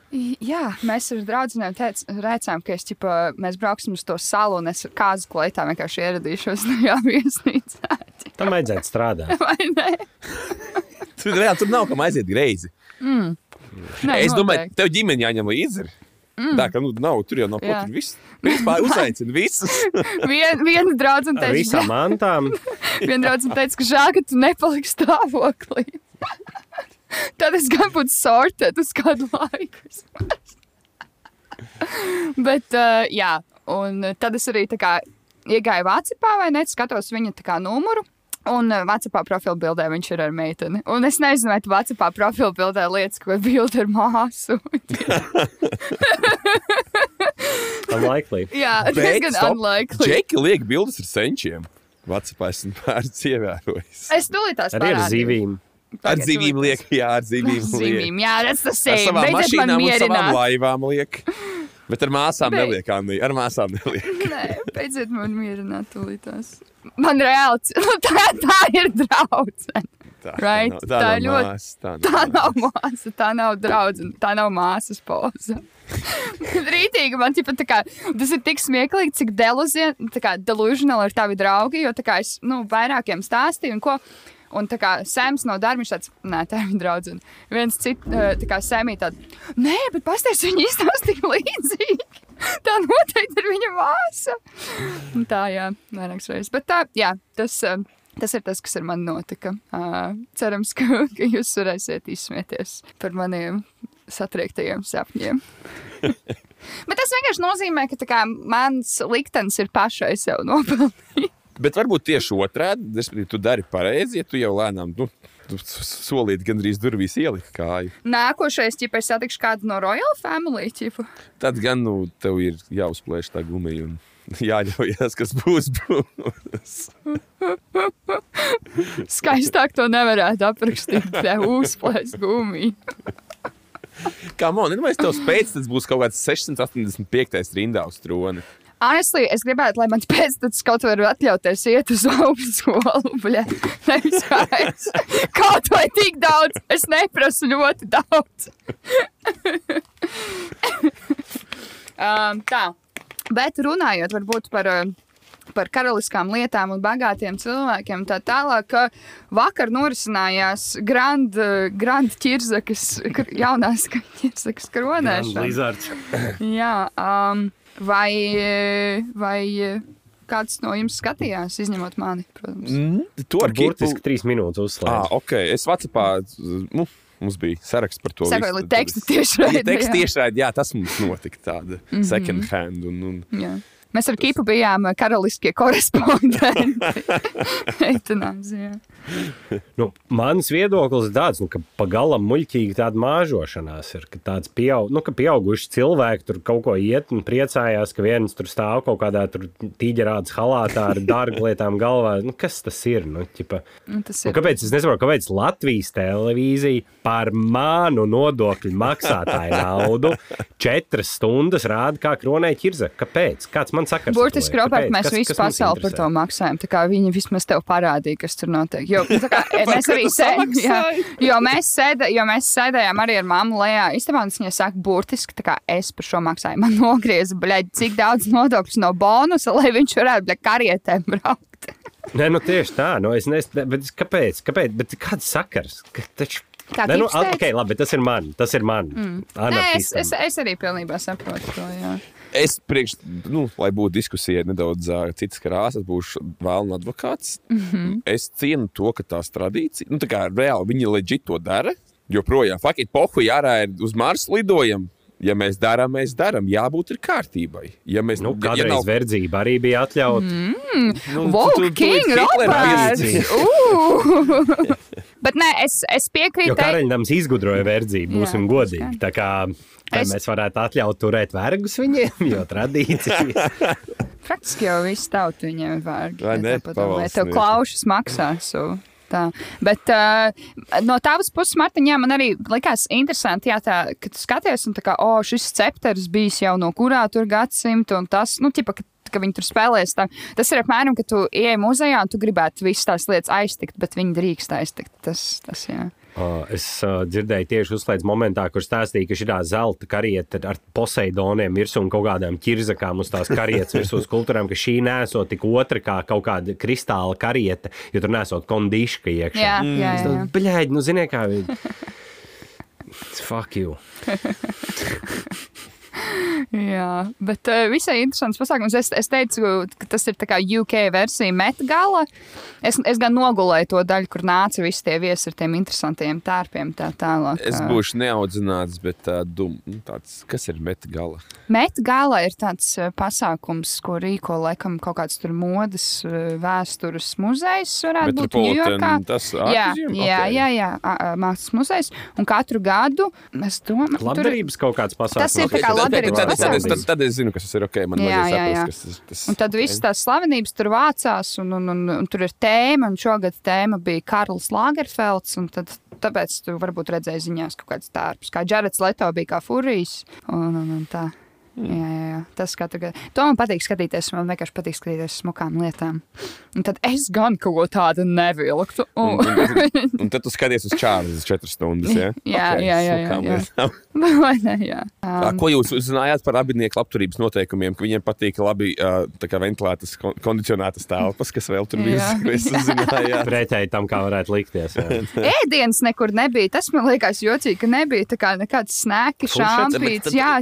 Jā, mēs ar draugiem teicām, ka es, ķipa, mēs brauksim uz to salu un es kāzu kleitā vienkārši ieradīšos tajā viesnīcā. Tam vajadzētu strādāt. Vai ne? Tur, reāli, tur nav kam aiziet greizi. Nē, es domāju, noteikti. tev ģimene jāņem līdzi. Mm. Tā kā nu, nav, tur jau nav ko tur viss. Principā uzaicina visus. Vien, viena draudzene teica, visām mantām. viena draudzene teica, ka žēl, ka tu nepaliksi stāvoklī. Tad es gan būtu sortēt uz kādu laiku. Bet, uh, jā, un tad es arī tā kā iegāju Vācijā, vai ne? Skatos viņa tā kā numuru. Un Vācijā profila bildē viņš ir ar meiteni. Un es nezinu, vai tu Vācijā profila bildē lietas, ko bildi ar māsu. Unlikely. jā, tas Bet, gan stop. unlikely. Džeki liek bildes ar senčiem. Vācijā esmu pērts ievērojis. Es tūlīt tās Arī ar zivīm. Ar tūlīt liek, jā, ar zivīm liek. Zīmīm, jā, tas tas Ar ir. Beidziet man mašīnām un savām mierināt. laivām liek. Bet ar māsām Beidz. neliek, Anni. Ar māsām neliek. Nē, beidziet man mierināt tūlītās. Man reāli, nu, tā, tā ir draudzene. Tā, Right, nav- tā nav ļoti- māsa, tā Tā nav nav māsa, tā nav draudzene, tā nav māsas poza. Rītīgi man tipa, tā kā, tas ir tik smieklīgi, cik tā delusional ir tavi draugi, jo tā kā es, nu, vairākiem stāstīju un ko. Un tā kā Sēms no darba, viņš tāds, nē, tā ir viņa draudzene. Viens cits, eh, tā kā Sēmī tāds, nē, bet pasties, viņa izstāstīja līdzīgi. Tā noteikti ir viņa māsa. Un tā, jā, vairākas reizes. Bet tā, jā, tas, eh, tas ir tas, kas ar mani notika. Uh, cerams, ka, ka jūs varēsiet izsmieties par maniem satriektajiem sapņiem. Bet tas vienkārši nozīmē, ka kā, mans liktenis ir pašai sev nopelnījis. Bet varbūt tieši otrādi, respektīvi, tu dari pareizi, ja tu jau lēnām, nu, tu solīti gandrīz durvīs ieliki kāju. Nākošais, ja es satikšu kādu no Royal Family, ķipa. Tad gan, nu, tev ir jāuzplēš tā gumija un jāļaujas, kas būs. būs. skaistāk to nevarētu aprakstīt. Tev uzplēst gumiju. Kā man, ja es tev spēju, tas būs kaut kāds 685. rindā uz troni. Honestly, es gribētu, lai mans pēctecis kaut vai atļauties iet uz augstskolu. Nevis es. Kaut vai tik daudz, es neprasu ļoti daudz. um, tā, bet runājot varbūt par. Uh, Par karaliskām lietām un bagātiem cilvēkiem. Tā tālāk, ka vakar norisinājās Grand, grand ķirzakas, kr- jaunās ķirzakas kronēšana. Jā, um, vai, vai kāds no jums skatījās, izņemot mani, protams? Mm, to ar kipu. burtiski trīs minūtes Ah, uzslēdz. ok. Es Vācijā, nu, mums bija saraksts par to. Sekoja visu, es- tiešraidē, Ja teksta jā. tiešraidē, jā, tas mums notika tāda mm -hmm. second hand. Un, un, Jā. Mēs ar Kipu bijām eh, karaliskie korespondenti. Eitanāzijā. Nu, mans viedoklis ir tāds, nu, ka pagalam muļķīgi tāda māžošanās ir. Ka tāds pieaug, nu, ka pieauguši cilvēki tur kaut ko iet un priecājās, ka viens tur stāv kaut kādā tīģerādes halātā ar dārgu lietām galvā. Nu, kas tas ir? Nu, ķipa, Nu, tas nu, ir. kāpēc, es nesaprotu, kāpēc Latvijas televīzija par manu nodokļu maksātāju naudu četras stundas rāda, kā kronē ķirza. Kāpēc? Kāds man saka? Burtiski, Robert, mēs visu pasauli par to maksājam. Tā kā viņi vismaz tev parādīja, kas tur notiek. Jo, tā kā, mēs arī sēdējām, jo mēs, sēdē, jo mēs sēdējām arī ar mammu lejā. Īstenībā tas viņai saka, burtiski, tā kā es par šo maksāju. Man nogrieza, bļaļ, cik daudz nodokļus no bonusa, lai viņš varētu, bļaļ, karietēm braukt. Nē, nu tieši tā. Nu, es nezinu, bet kāpēc? kāpēc? Bet kāds sakars? Ka, taču... Kā Nē, nu, okay, labi, tas ir man. Tas ir man. Mm. Nē, es, es, es arī pilnībā saprotu to. Jā. Es priekš, nu, lai būtu diskusija nedaudz uh, citas krāsas, būšu vēlams advokāts. Mm. -hmm. Es cienu to, ka tās tradīcijas, nu, tā kā reāli viņi leģit to dara. Joprojām, faktiski, pohu jārā ir uz Marsu lidojam. Ja mēs darām, mēs darām. Jābūt ir kārtībai. Ja mēs Nu, ja kādreiz nav- verdzība arī bija atļauta. Mm. nu, tu King, Roberts! Bet nē, es, es piekrītu. karaļnams izgudroja verdzību, būsim Jā, godīgi. Tā kā vai Es- mēs varētu atļaut turēt vergus viņiem, jo tradīcija. Praktiski jau viss tauta viņiem ir vērgi. Vai ne? Lai tev klaušas maksās. so Tā. Bet uh, no tavas puses, Martiņ, jā, man arī likās interesanti, jā, tā, ka tu skaties, un tā kā, oh, šis cepters bijis jau no kurā tur gadsimta, un tas, nu, tipa, ka, ka viņi tur spēlēs. Tā. Tas ir apmēram, ka tu ieej muzejā, un tu gribētu visas tās lietas aiztikt, bet viņi drīkst aiztikt. Tas, tas jā. Es dzirdēju tieši uzslēdz momentā, kur stāstīja, ka šī zelta karieta ar poseidoniem virsū un kaut kādām ķirzakām uz tās karietas virsū skulptūrām, ka šī nesot tik otra kā kaut kāda kristāla karieta, jo tur nesot kondiška iekšā. Jā, jā, jā, jā. Bļaigi, nu ziniet, kā viņi. Fuck you. Jā, bet uh, visai interesants pasākums. Es, es teicu, ka tas ir tā kā UK versija Metgala. Es, es gan nogulēju to daļu, kur nāca visi tie viesi ar tiem interesantiem tērpiem. Tā tālāk. Es būšu neaudzināts, bet uh, dum, nu, tāds, kas ir metgala? Metgala ir tāds pasākums, ko rīko laikam kaut kāds tur modes vēstures muzejs. Varētu būt Metropolitan, Ņujorkā. tas Jā, ārmuzeum? jā, jā, jā, ā, ā, mākslas muzejs. Un katru gadu mēs domājam, Labdarības kaut kāds pasākums. Tas ir tā kā labdarības tad- tad- tad- pasākums. Tad es zinu, kas tas ir. Okay, man Jā, jā, jā. saprast, kas tas- Un tad visas tās slavenības tur vācās, un, un, un, un tur ir tēma. Un šogad tēma bija Karls Lagerfelds. Tad, tāpēc tu varbūt redzēji ziņās kaut kāds tērps. Kā Džarets Leto bija kā Furijs. Un, un, un tā. Jā, jā, jā, tas katru gadu. To man patīk skatīties. Man vienkārši patīk skatīties smukām lietām. Un tad es gan kaut ko tādu nevilktu. Un, Un, un, un tad tu skaties uz Čārlis četras stundas. Ja? Jā, jā, jā, jā, smukām jā. lietām. Vai ne, jā. Tā, Um, Ko jūs uzzinājāt par abinieku labturības noteikumiem? Ka viņiem patīk labi uh, tā kā ventilētas, kon- kondicionētas telpas, kas vēl tur bija. Jā. Es uzzināju. Pretēji tam, kā varētu likties. jā. Ēdienas nekur nebija. Tas man liekas jocīgi, ka nebija tā kā nekāds snēki, šāpīts. Jā,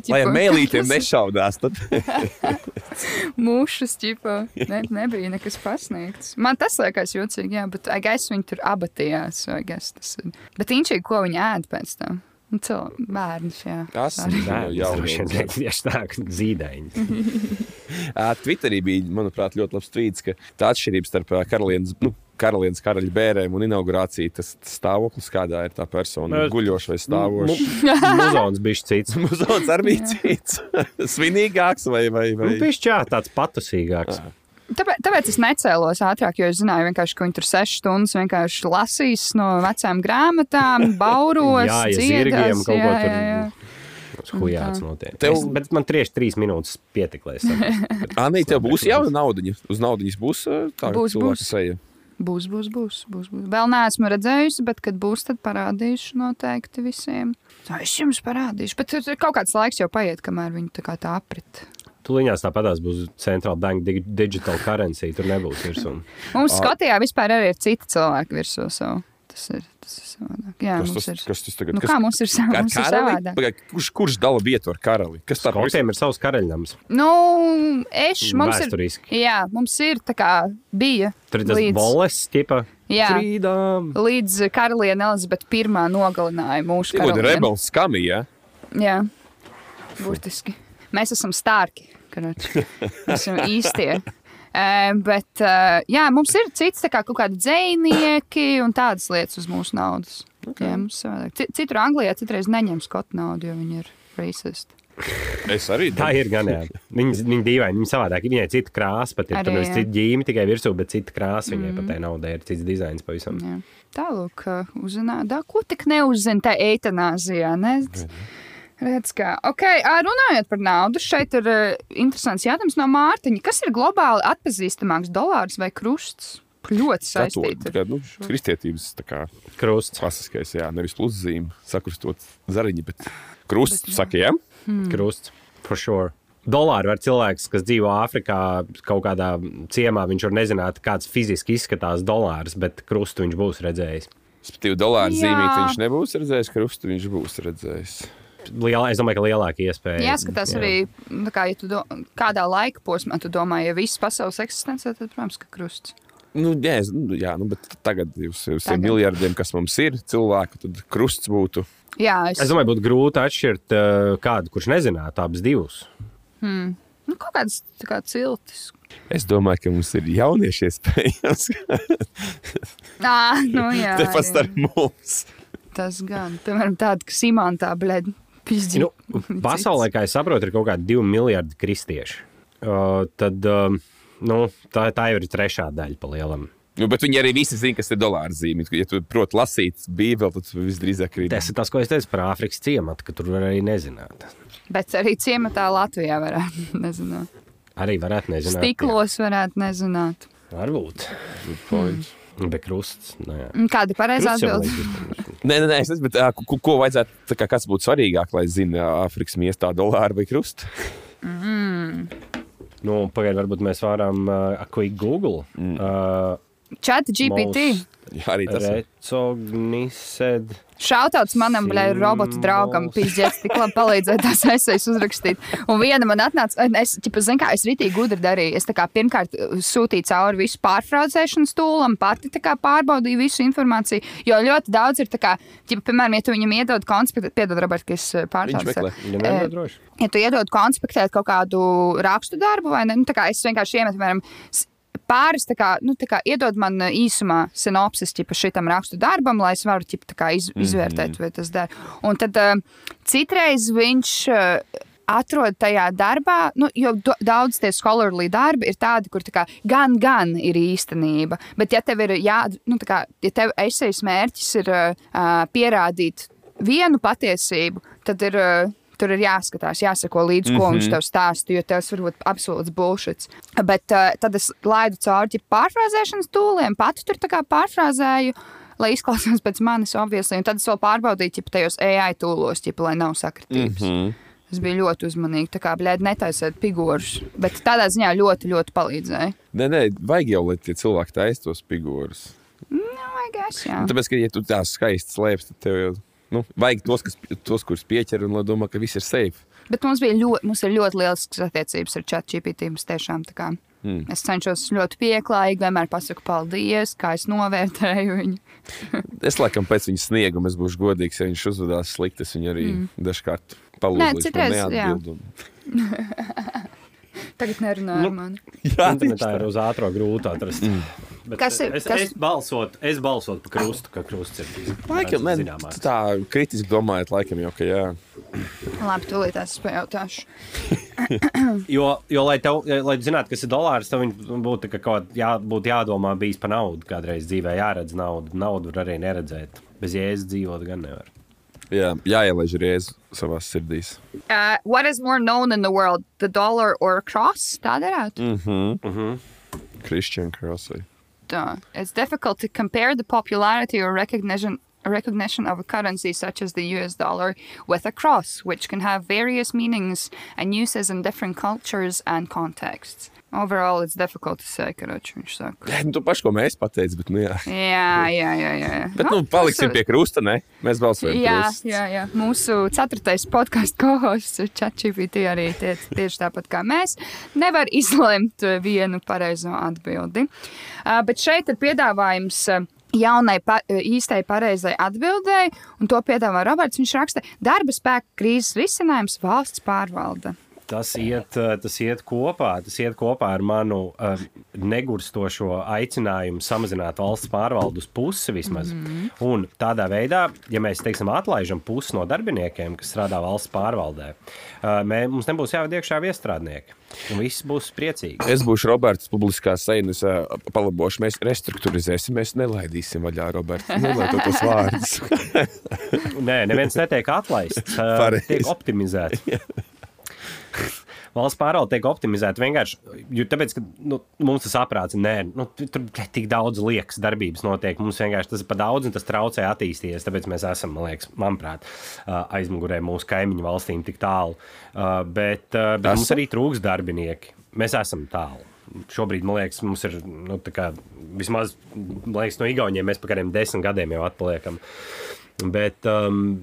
Nešaudās, tad Mūšas, ķipa, ne, nebija nekas pasniegts. Man tas liekas jocīgi, jā, bet I guess viņi tur abatījās. I guess tas ir. Bet viņš ir, ko viņi ēd pēc tam. Nu, Bērns, jā. tas Arī. Bērns jau ir. tieši tā, ka zīdaiņi. Twitterī bija, manuprāt, ļoti labs tvīts, ka tā atšķirība starp karalienes. Nu, Karalienes karaļa bērniem un inaugurāciju tas stāvoklis, kādā ir tā persona, Nē, guļoša vai stāvoša. Muzons bija cits. Muzons arī bija cits. Svinīgāks vai, vai, Nu, vai... Viņš čā tāds patusīgāks. Tāpēc, tāpēc es necēlos ātrāk, jo es zināju, vienkārši, ka viņi tur sešas stundas vienkārši lasīs no vecām grāmatām, bauros, Jā, ja dziedās, zirgiem kaut ko jā, tur- jā, jā. Hujāts notiek. Tev- Es, bet man tieši trīs minūtes pietika, lai es saprastu. Anī, tev būs jau nauda. Uz naudas būs tā Būs, cilvēka būs. seja. Būs, būs, būs, būs, būs. Vēl neesmu redzējusi, bet, kad būs, tad parādīšu noteikti visiem. Tā es jums parādīšu, bet tur kaut kāds laiks jau paiet, kamēr viņi tā kā tā aprit. Tūlīņās tāpatās būs Central Bank dig- Digital Currency. Tur nebūs virsū. Mums Skotijā vispār arī ir citi cilvēki virsū. So. Tas ir, tas ir savādāk. Jā, Kas mums tas, ir. kas tas tagad Nu, kas, kā mums ir, sa- Ar mums ir karali? savādāk? Pagaid, Kurš, kurš dala vietu ar karali? Kas tā Skotiem ir savs karaļnams. Nu, eš, mums ir. Vēsturiski. Jā, mums ir tā kā bija. Tur ir tas līdz- boles, tipa. Jā. Frīdām. Līdz karaliene Elizabete I nogalināja mūsu karalieni. rebels skamija. Jā, burtiski. Mēs esam stārki. karoči. Esam īstie. Uh, bet, uh, jā, mums ir cits, kā kaut kādi dzinieki un tādas lietas uz mūsu naudas. Okay. Jā, mums savādāk. Ci- Citur Anglijā citreiz neņem skotu naudu, jo viņi ir racist. Es arī Tā ir gan. Viņa, viņa dīvaini, viņa savādāk. Viņai ir cita krāsa, pat ir Arī, tur cita ģīme tikai virsū, bet cita krāsa. Viņai pat tai naudai ir cits dizains pavisam. Jā. Tālāk, uzzināt, ko tik neuzzina tā eitanāzijā. Ne? Redz, kā. Ok, ā, runājot par naudu, šeit ir uh, interesants jautājums no Mārtiņa. Kas ir globāli atpazīstamāks dolārs vai krusts? Ļoti saistīti. Tā kā, nu, kristietības kā Krusts. klasiskais, jā, nevis pluszīme, sakrustot zariņi, bet krusts, bet, saka, jā. Hmm. Krusts. For sure. Dolāri var cilvēks, kas dzīvo Āfrikā, kaut kādā ciemā, viņš var nezināt, kāds fiziski izskatās dolārs, bet krustu viņš būs redzējis. Respektīvi, dolāra zīmīt viņš nebūs redzējis, krustu viņš būs redzējis. Lielā, es domāju, ka lielāka iespēja. Jāskatās jā. arī, nu, kā, ja tu do, kādā laika posmā tu domā, ja viss pasaules eksistence, tad, protams, ka krusts. Nu, jā, es- nu, jā, nu, bet tagad uz tiem Tagad. miljardiem, kas mums ir, cilvēku, tad krusts būtu. Jā, es, Es domāju, būtu grūti atšķirt uh, kādu, kurš nezinātu abus divus. nu, kaut kāds tā kā ciltis. Es domāju, ka mums ir jaunieši iespējams. Nā, nu jā. Te pat arī. starp mums. Tas gan, piemēram, tāda, ka Simantā, blēd, pizdzi. Nu, pasaulē, kā es saprotu, ir kaut kādi divi miljardi kristieši. Uh, tad uh, nu, tā, tā jau ir trešā daļa pa lielam. Nu, bet viņi arī visi zina, kas ir dolāra zīme. Ja tu proti lasīt Bībeli, tad tu visdrīzāk arī Tas ir tas, ko es teicu par Āfrikas ciematu, ka tur var arī nezināt. Bet arī ciematā Latvijā varētu nezināt. Arī varētu nezināt. Stiklos varētu nezināt. Jā. Varbūt. Point. Bet krusts. Nu, jā. Un Kāda ir pareizā atbilde? Nē, nē, nē, es nezinu, bet, ko, ko vajadzētu, kā, kas būtu svarīgāk, lai zinātu Āfrikas miestā dolāru vai krustu? Nu, Pagaidiet, varbūt mēs varam uh, quick Google. Mm. Uh, Chat GPT. Jā, arī tas ir. Recognised. Šautauts manam, blē, robotu draugam, pīzdēts, tik labi palīdzēja tās esejas uzrakstīt. Un viena man atnāca, es, ķipa, zin kā, es ritīgi gudri darīju. Es tā kā pirmkārt sūtīju cauri visu pārfrāzēšanas tūlam, pati tā kā pārbaudīju visu informāciju, jo ļoti daudz ir tā kā, ķipa, piemēram, ja tu viņam iedod konspektu, piedod, Robert, ka es Viņš pārtraucu. Viņam nevajag droši. ja tu iedod konspektēt kaut kādu rakstu darbu, vai ne, nu, tā kā es vienkārši iemetu, piemēram, pāris, kā, nu, kā iedod man ā, īsumā sinopsis šitam rakstu darbam, lai es varu ķipa, tā kā iz, izvērtēt, vai tas der. Un tad uh, citreiz viņš. Uh, Atrod tajā darbā, nu, jo daudz tie scholarly darbi ir tādi, kur tā kā, gan, gan ir īstenība. Bet, ja tev ir jā, nu, kā, ja tev esejas mērķis ir uh, pierādīt vienu patiesību, tad ir uh, tur ir jāskatās, jāsako līdzi, ko mm -hmm. viņš tev stāsta, jo tas var būt absolūts bullshit. Bet uh, tad es laidu cauri pārfrāzēšanas tūliem, pati tur pārfrāzēju. Lai izklausās pēc manis, obviously, un tad es vēl pārbaudīju, ķip, tajos AI tūlos, ķip, lai nav sakritības. Mm -hmm. Es biju ļoti uzmanīga. Tā kā, blēd, netaisiet figūrus. Bet tādā ziņā ļoti, ļoti palīdzēja. Nē, nē, vajag jau, lai tie cilvēki taisa tos figūrus. Nu, vajag, jā. Tāpēc, ka, ja tu tās skaisti slēpsi, tad tev jau nu, vajag tos, kas, tos, kurus pieķer un lai domā, ka viss ir safe. Bet mums, bija ļoti, mums ir ļoti liels attiecības ar ChatGPT. Tiešām tā kā. Mm. Es cenšos ļoti pieklājīgi, vienmēr pasaku paldies, kā es novērtēju viņu. Es laikam pēc viņa snieguma es būšu godīgs, ja viņš uzvedās slikti. Es viņu arī mm. dažkārt palūdzu, jā. neatbildu. Tagad nerunāju nu, ar mani. Jā, Internetā ir uz ātrā grūti atrast. Bet Kas ir- Es, kas- es, balsot, es balsotu par krustu, ka krusts ir Laikam, zināmāks. tā kritiski domājot, laikam jau, ka jā. Labi, tūlīt es pajautāšu. Jo, jo lai, tev, lai tu zinātu, kas ir dolārs, viņ būtu kā kaut kā jā, būtu jādomā bijis par naudu. Kādreiz dzīvē jāredz naudu. Naudu var arī neredzēt. Bez jēzus dzīvot gan nevar. Jā, jāielaiž reiz savā sirdī. Uh, what is more known in the world, the dollar or a cross? Tā derētu. Mm. Christian Crossway. Tā. It's difficult to compare the popularity or recognition recognition of a currency such as the US dollar with a cross, which can have various meanings and uses in different cultures and contexts. Overall, it's difficult to say, karoči, viņš saka. Jā, nu, tu paši, ko mēs pateicām, bet, nu, jā. Jā, jā, jā. jā. Bet, nu, paliksim pie krusta, ne? Mēs balsojam. Jā, krusts. jā, jā. Mūsu ceturtais podkāstu kohosts, ChatGPT, arī tie, tieši tāpat kā mēs, nevar izlemt vienu pareizo atbildi. Bet šeit ir piedāvājums. Jaunai, pa, īstai, pareizai atbildēji, un to piedāvā Roberts. Viņš raksta, darba spēka krīzes risinājums valsts pārvalde. Tas iet, eh, tas iet kopā. Tas iet kopā ar manu uh, negurstošo aicinājumu samazināt valsts pārvaldu uz pusi vismaz. Mm -hmm. Un tādā veidā, ja mēs teiksim, atlaižam pusi no darbiniekiem, kas strādā valsts pārvaldē, uh, mē, mums nebūs jāved iekšā viestrādnieki. Un viss būs priecīgi. Es būšu Roberts, publiskā sēnes palabošu. Mēs restruktūrizēsim, mēs nelaidīsim vaļā Roberts. Nelaitot tos vārdus. Nē, neviens netiek atlaists. Pareizi. Tiek optimizēts. Valsts pārvalde tiek optimizēta vienkārši jo tāpēc, ka nu, mums tas aprāts, nē, nu, tu- tur tik daudz liekas darbības notiek. Mums vienkārši tas ir par daudz un tas traucē attīstīties. Tāpēc mēs esam, man liekas, manuprāt, aizmugurē mūsu kaimiņu valstīm tik tālu. Bet, bet mums arī trūks darbinieki. Mēs esam tālu. Šobrīd, man liekas, mums ir nu, kā, vismaz liekas, no Igauniem mēs kādiem desmit gadiem jau atpaliekam. Bet, um,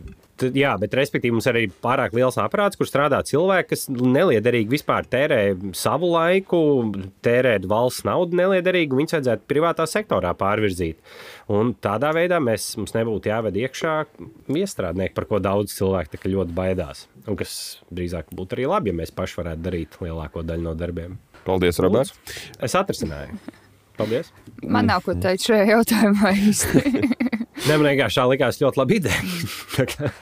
jā, bet respektīvi mums arī ir pārāk liels aparāts, kur strādā cilvēki, kas neliederīgi vispār tērē savu laiku, tērē valsts naudu neliederīgi, un viņus vajadzētu privātā sektorā pārvirzīt. Un tādā veidā mēs, mums nebūtu jāved iekšā iestrādnieki, par ko daudz cilvēku ļoti baidās. Un kas drīzāk būtu arī labi, ja mēs paši varētu darīt lielāko daļu no darbiem. Paldies, Roberts. Es atrisināju. Paldies! Man nav ko teikt šajā jautājumā īsti. Nē, man vienkārši tā likās ļoti labi ideja. Tā kā-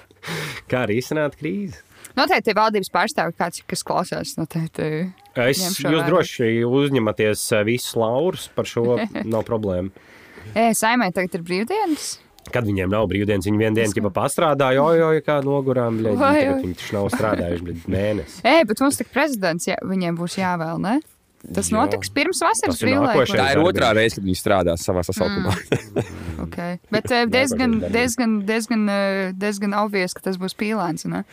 arī izsākt krīzi? Noteikti valdības pārstāvji, kāds, kas klausās. Noteikti. Es, jūs vērā. droši uzņematies eh, visus laurus par šo. Nav problēma. Ē, saimē tagad ir brīvdienas. Kad viņiem nav brīvdienas, viņi vienu dienu tikai pastrādā, jo jau kā nogurām, bļaļ, viņi taču nav strādājuši mēnesi. Ē, bet mums tik prezidents, jā, viņiem būs jāvēl, ne? Tas Jā. notiks pirms vasaras brīvlaika. Tā ir otrā reize, kad viņi strādā savā sasaukumā. Okay. Bet eh, diezgan, diezgan, diezgan, eh, diezgan obvies, ka tas būs pīlēns. Ne?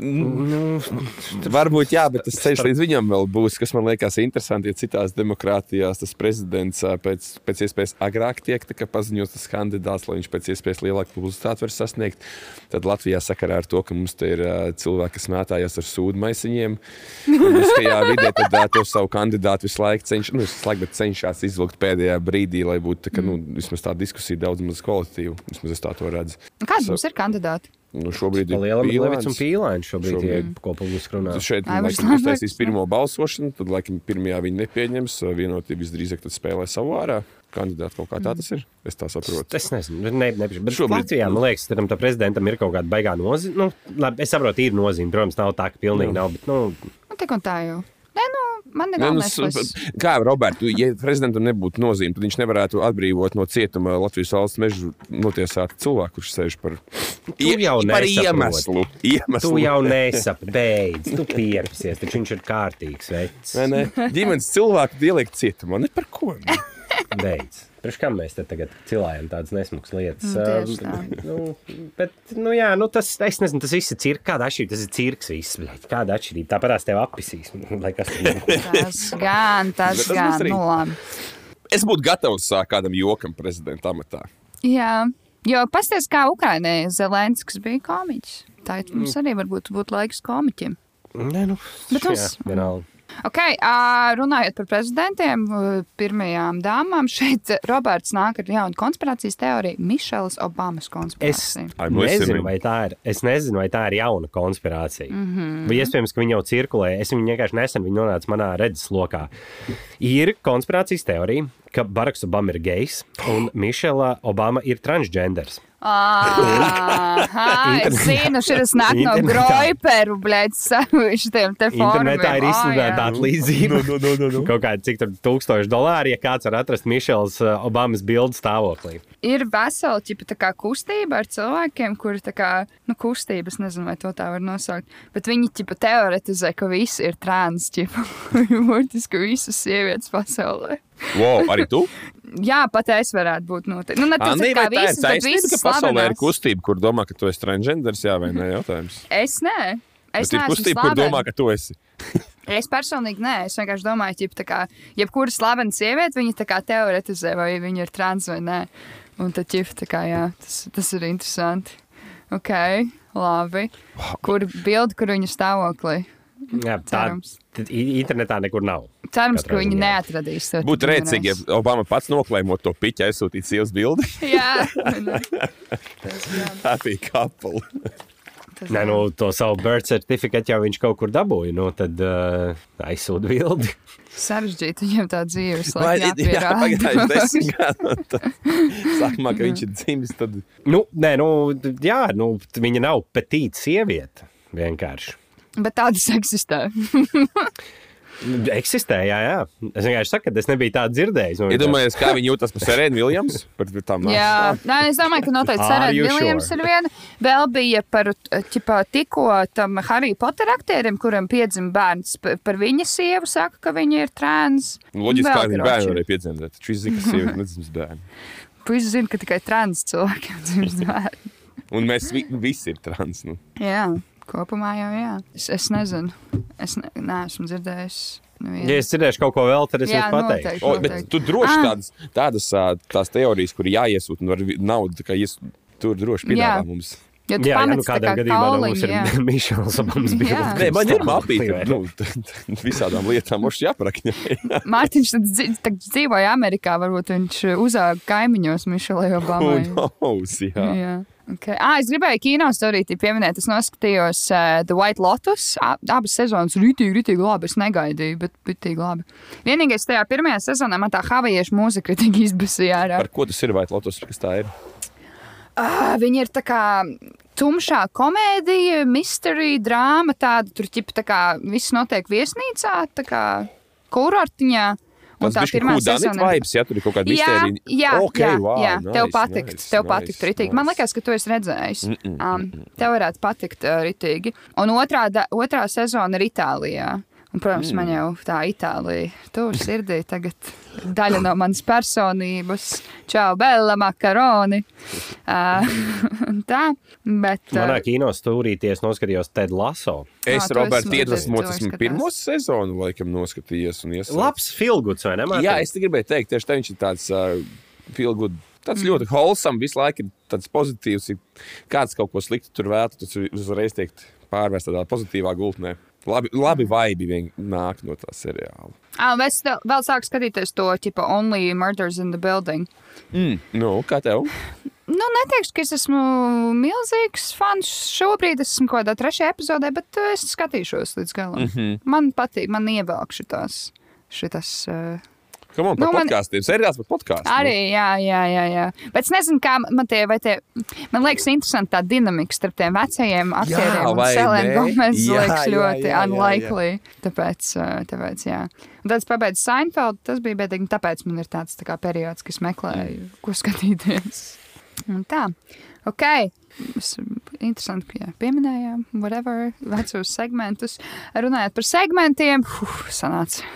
Varbūt jā, bet tas ceļš līdz viņam vēl būs, kas man liekas interesanti. Ja citās demokrātijās tas prezidents pēc, pēc iespējas agrāk tiek paziņots tas kandidāts, lai viņš pēc iespējas lielāku publicitāti var sasniegt, tad Latvijā sakarā ar to, ka mums te ir cilvēki, kas mētājas ar sūdu maisiņiem, publiskajā vidē, tad to savu kandidātu visu laiku cenš, nu, bet cenšas izvilkt pēdējā brīdī, lai būtu tā, ka, nu, vismaz tā diskusija daudz maz kvalitatīva. Vismaz es tā to redzu. Kādi So- mums ir kandidāti? Nu, šobrīd ir. Levits un pīlēns šobrīd, Šobrīd. ir ko publiski runā. Tad šeit laikam, uztaisīs pirmo balsošanu, tad laikam pirmajā viņi nepieņems. Vienotība visdrīzāk tad spēlē savu ārā. Kandidāti kaut kā tā tas ir. Es tā saprotu. Es nezinu, ne, ne, bet Šobrīd- Latvijā, man liekas, tam tam prezidentam ir kaut kāda baigā nozīme. Nu, labi, es saprotu, ir nozīme. Protams, nav tā, ka pilnīgi nav. Bet, nu, Nu, tik un tā jau. Nē, nu, man ir nu, galvenais, lai es- Kā Roberts, ja prezidentam nebūtu nozīme, tad viņš nevarētu atbrīvot no cietuma Latvijas valsts mežu notiesāt cilvēku, kurš sēž par, Tu jau par iemeslu. iemeslu. tu jau nesaproti, beidz, tu pieraksies, taču viņš ir kārtīgs veids. Vai ne? Ģimenes cilvēku ielikt cietumā. Ne par ko. ne? Beidz. Priekš kam mēs te tagad cilājam tādas nesmugas lietas? Nu, tā. Nu, bet, nu, jā, nu, tas, es nezinu, tas viss ir cirks. Kāda atšķirība? Tas ir cirks viss. bļaļ, Kāda atšķirība? Tāpat tās tev būtu. Tas gan, tas tas gan. Nu, labi. Es būtu gatavs kādam jokam prezidenta amatā. Jā, jo pasties, kā Ukrainai Zelenskis bija komiķis. Tā ir- mums Mm. arī varbūt būtu laiks komiķiem. Nē, nu, Bet mums- jā, vienalga. Ok, ā, runājot par prezidentiem, pirmajām dāmām, šeit Roberts nāk ar jaunu konspirācijas teoriju, Mišelas Obamas Es konspirāciju. I'm listening. nezinu, vai tā ir, es nezinu, vai tā ir jauna konspirācija. Mm -hmm. Vai iespējams, ka viņa jau cirkulē. Es viņu vienkārši nesen viņa nonāca manā redzeslokā. Ir konspirācijas teorija, ka Baraks Obama ir gejs un Mišela Obama ir transgenders. Aha, es zinu, šis nāk no. Groiperu, bļēd, šitiem te fórumiem. Internetā ir Ā, izsludināta jā. tāda līdzība. No, no, no, no. Kaut kāda cik tur tūkstoši dolāri, ja kāds var atrast Mišels uh, Obamas bildu stāvoklī. ir vesela ķipa, tā kā kustība ar cilvēkiem, kuri tā kā, nu, kustības, nezinu, vai to tā var nosaukt, bet viņi ķipa teoretizē, ka visi ir trans, ķipa, burtiski visas sievietes pasaulē. Wow, arī tu? Jā, pat es varētu būt noteikti. Nu, ne tas, Anī, kā ir visas, bet taisnība, visas ka pasaulē ir slavenās. kustība, kur domā, ka tu esi transgenders? Jā, vai nē, jautājums. Es nē. Es Bet ir kustība, kur domā, ka tu esi. Es personīgi nē, es vienkārši domāju, ka jeb, kā, jebkura slavena sieviete, viņa tā kā teoretizē, vai viņa ir trans vai nē. Un tad ķip, tā kā, jā, tas, tas ir interesanti. Ok, labi. Kur bildi, kur viņa stāvoklī? Jā, tā Cerams. internetā nekur nav. Cerams, ka viņi neatradīs to. Būtu rēcīgi, ja. Obama pats noklēmot to piķi, aizsūtīt sievas bildi. Jā, tas gan. Happy couple. tas Nē, nu, to savu birth certificate jau viņš kaut kur dabūja. Nu, tad uh, aizsūta vildi. sarežģīti viņam tā dzīve. Vai jā, jāpierāda. pagājuši desmit gadi. Sākumā, ka viņš ir dzimis, tad Nu, nē, nu, jā, nu, viņa nav petīta sieviete. Vienkārši. Bet tādas eksistē. Eksistē, jā, jā. Es vienkārši saku, ka es nebiju tādu dzirdējis. Nu, iedomājieties, kā viņi jūtas par Serēnu Viljams. Par tām Jā, Nē, es domāju, ka noteikti you Viljams sure? ir viena. Vēl bija par ķipā, tikko tam Harry Potter aktierim, kuram piedzima bērns. Par viņa sievu saka, ka viņa ir trans. Loģiski, kā viņa bērnu varēja piedzemdēt. Taču viņš zina, ka sieviete nedzims bērnu. Puisis zina, ka tikai trans cilvēkiem dzimst bērni. Un mēs vi, visi ir trans. Nu. Jā, kopumā jau jā. Es, es nezinu. Es ne, neesmu dzirdējis. nevienu. Ja es dzirdēšu kaut ko vēl, tad es Jā, jums pateikšu. noteikti. O, bet tu droši Ah. tādas, tādas tās teorijas, kur jāiesūta un var vi- naudu, tā kā ies, tur droši piedāvā Jā. mums. Jo tu Jā, jā, nu pamets tā kā gadījumā kauliņu, ir jā. Mišels Obams bija. Jā. Nē, man ir mapīte. Nu, visādām lietām mums jāprakņē. Mārtiņš tad dzi- tad dzīvoja Amerikā, varbūt viņš uzauga kaimiņos Mišelai Who Obamai. knows? Jā. Jā. Okay. Ah, es gribēju kino stāstīt, pieminēt, es noskatījos uh, The White Lotus. A- Abas sezonas rītīgi, rītīgi labi. Es negaidīju, bet rītīgi labi. Vienīgais tajā pirmajā sezonā man tā havajiešu mūzika rītīgi izbasīja ārā. Par ko tas ir? Vai Lotus, kas tā ir? Ah, Viņa ir tā kā tumšā komēdija, mystery, drāma, tāda tur ķipa tā kā viss notiek viesnīcā, tā kā kurortiņā. Un Tas tā bija pirmā sezona. vibes, ja tur ir kaut kāda mistērija. jā, okay, jā, wow, jā. nice, tev patikt. nice, tev nice, patikt ritīgi. Man nice. liekas, ka tu esi redzējis. Mm, mm, Um, tev varētu patikt uh, ritīgi. Un otrā, da, otrā sezona ir Itālijā. Un, protams, mm. man jau tā Itālija tur sirdī tagad daļa no manas personības. Čau, Bella, makaroni. Uh, tā, bet. Manā Uh, kino stūrīties noskatījos Ted Laso. Es, tu Roberts, tu esmu pirmo sezonu laikam noskatījies. Labs filguds, vai ne? Mārtiņ? Jā, es te gribēju teikt, tieši tā viņš ir tāds uh, feel good. Tāds mm. ļoti wholesome, visu laiku ir tāds pozitīvs. Ja kāds kaut ko sliktu tur vēlta, tas uzreiz tiek pārvērsts tādā pozitīvā gultnē. Labi, labi vaibi vien nāk no tā seriāla. ah, es vēl, sāku skatīties to, tipo, Only Murders in the Building. Mm. Nu, kā tev? Nu, neteikšu, ka es esmu milzīgs fans. Šobrīd es esmu kaut kādā trešajā epizodē, bet uh, es skatīšos līdz galam. Mm -hmm. Man patīk, man ievelk šitās. šitas uh, Kam man par Nu, podkāstiem? Seriāls par podkāstiem. arī, jā, jā, jā, jā. Bet es nezinu, kā man tie, vai tie, man liekas, interesanti tā dinamika starp tiem vecajiem aktieriem un vai Selēnu ne? Gomez Jā, liekas jā, ļoti jā, jā, jā. unlikely. Tāpēc, uh, tāpēc, jā. Un tad es pabeidzu Seinfeld, tas bija bēdīgi, un tāpēc man ir tāds tā kā periods, kas meklēju, ko skatīties. Un tā, ok. Mēs interesanti, ka jā, pieminējām, whatever, vecos segmentus. Runājot par segmentiem, uf, sanāca.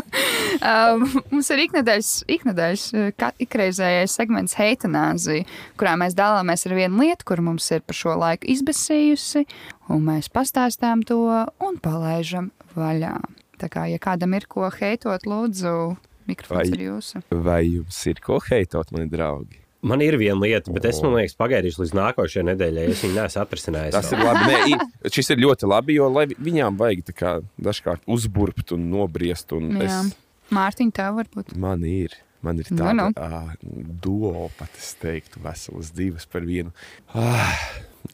um, mums ir iknedēļas, iknedēļas eh, ikreizējais segments heitanāzija, kurā mēs dalāmies ar vienu lietu, kur mums ir par šo laiku izbēsījusi, un mēs pastāstām to un palaižam vaļā. Tā kā, ja kādam ir ko heitot, lūdzu, mikrofons Vai- ir jūsu. Vai jums ir ko heitot, mani draugi? Man ir viena lieta, bet es domāju, ka pagaidīšu līdz nākošajai nedēļai. Es viņu neesmu atrisinājis. Tas ir labi. Nē, šis ir ļoti labi, jo viņām vajag kā dažkārt uzburbt un nobriest. Un Jā. es, Mārtiņ, tev varbūt. man ir. Man ir Nu, tāda nu. uh, duo, pat es teiktu, veselas divas par vienu. Ah,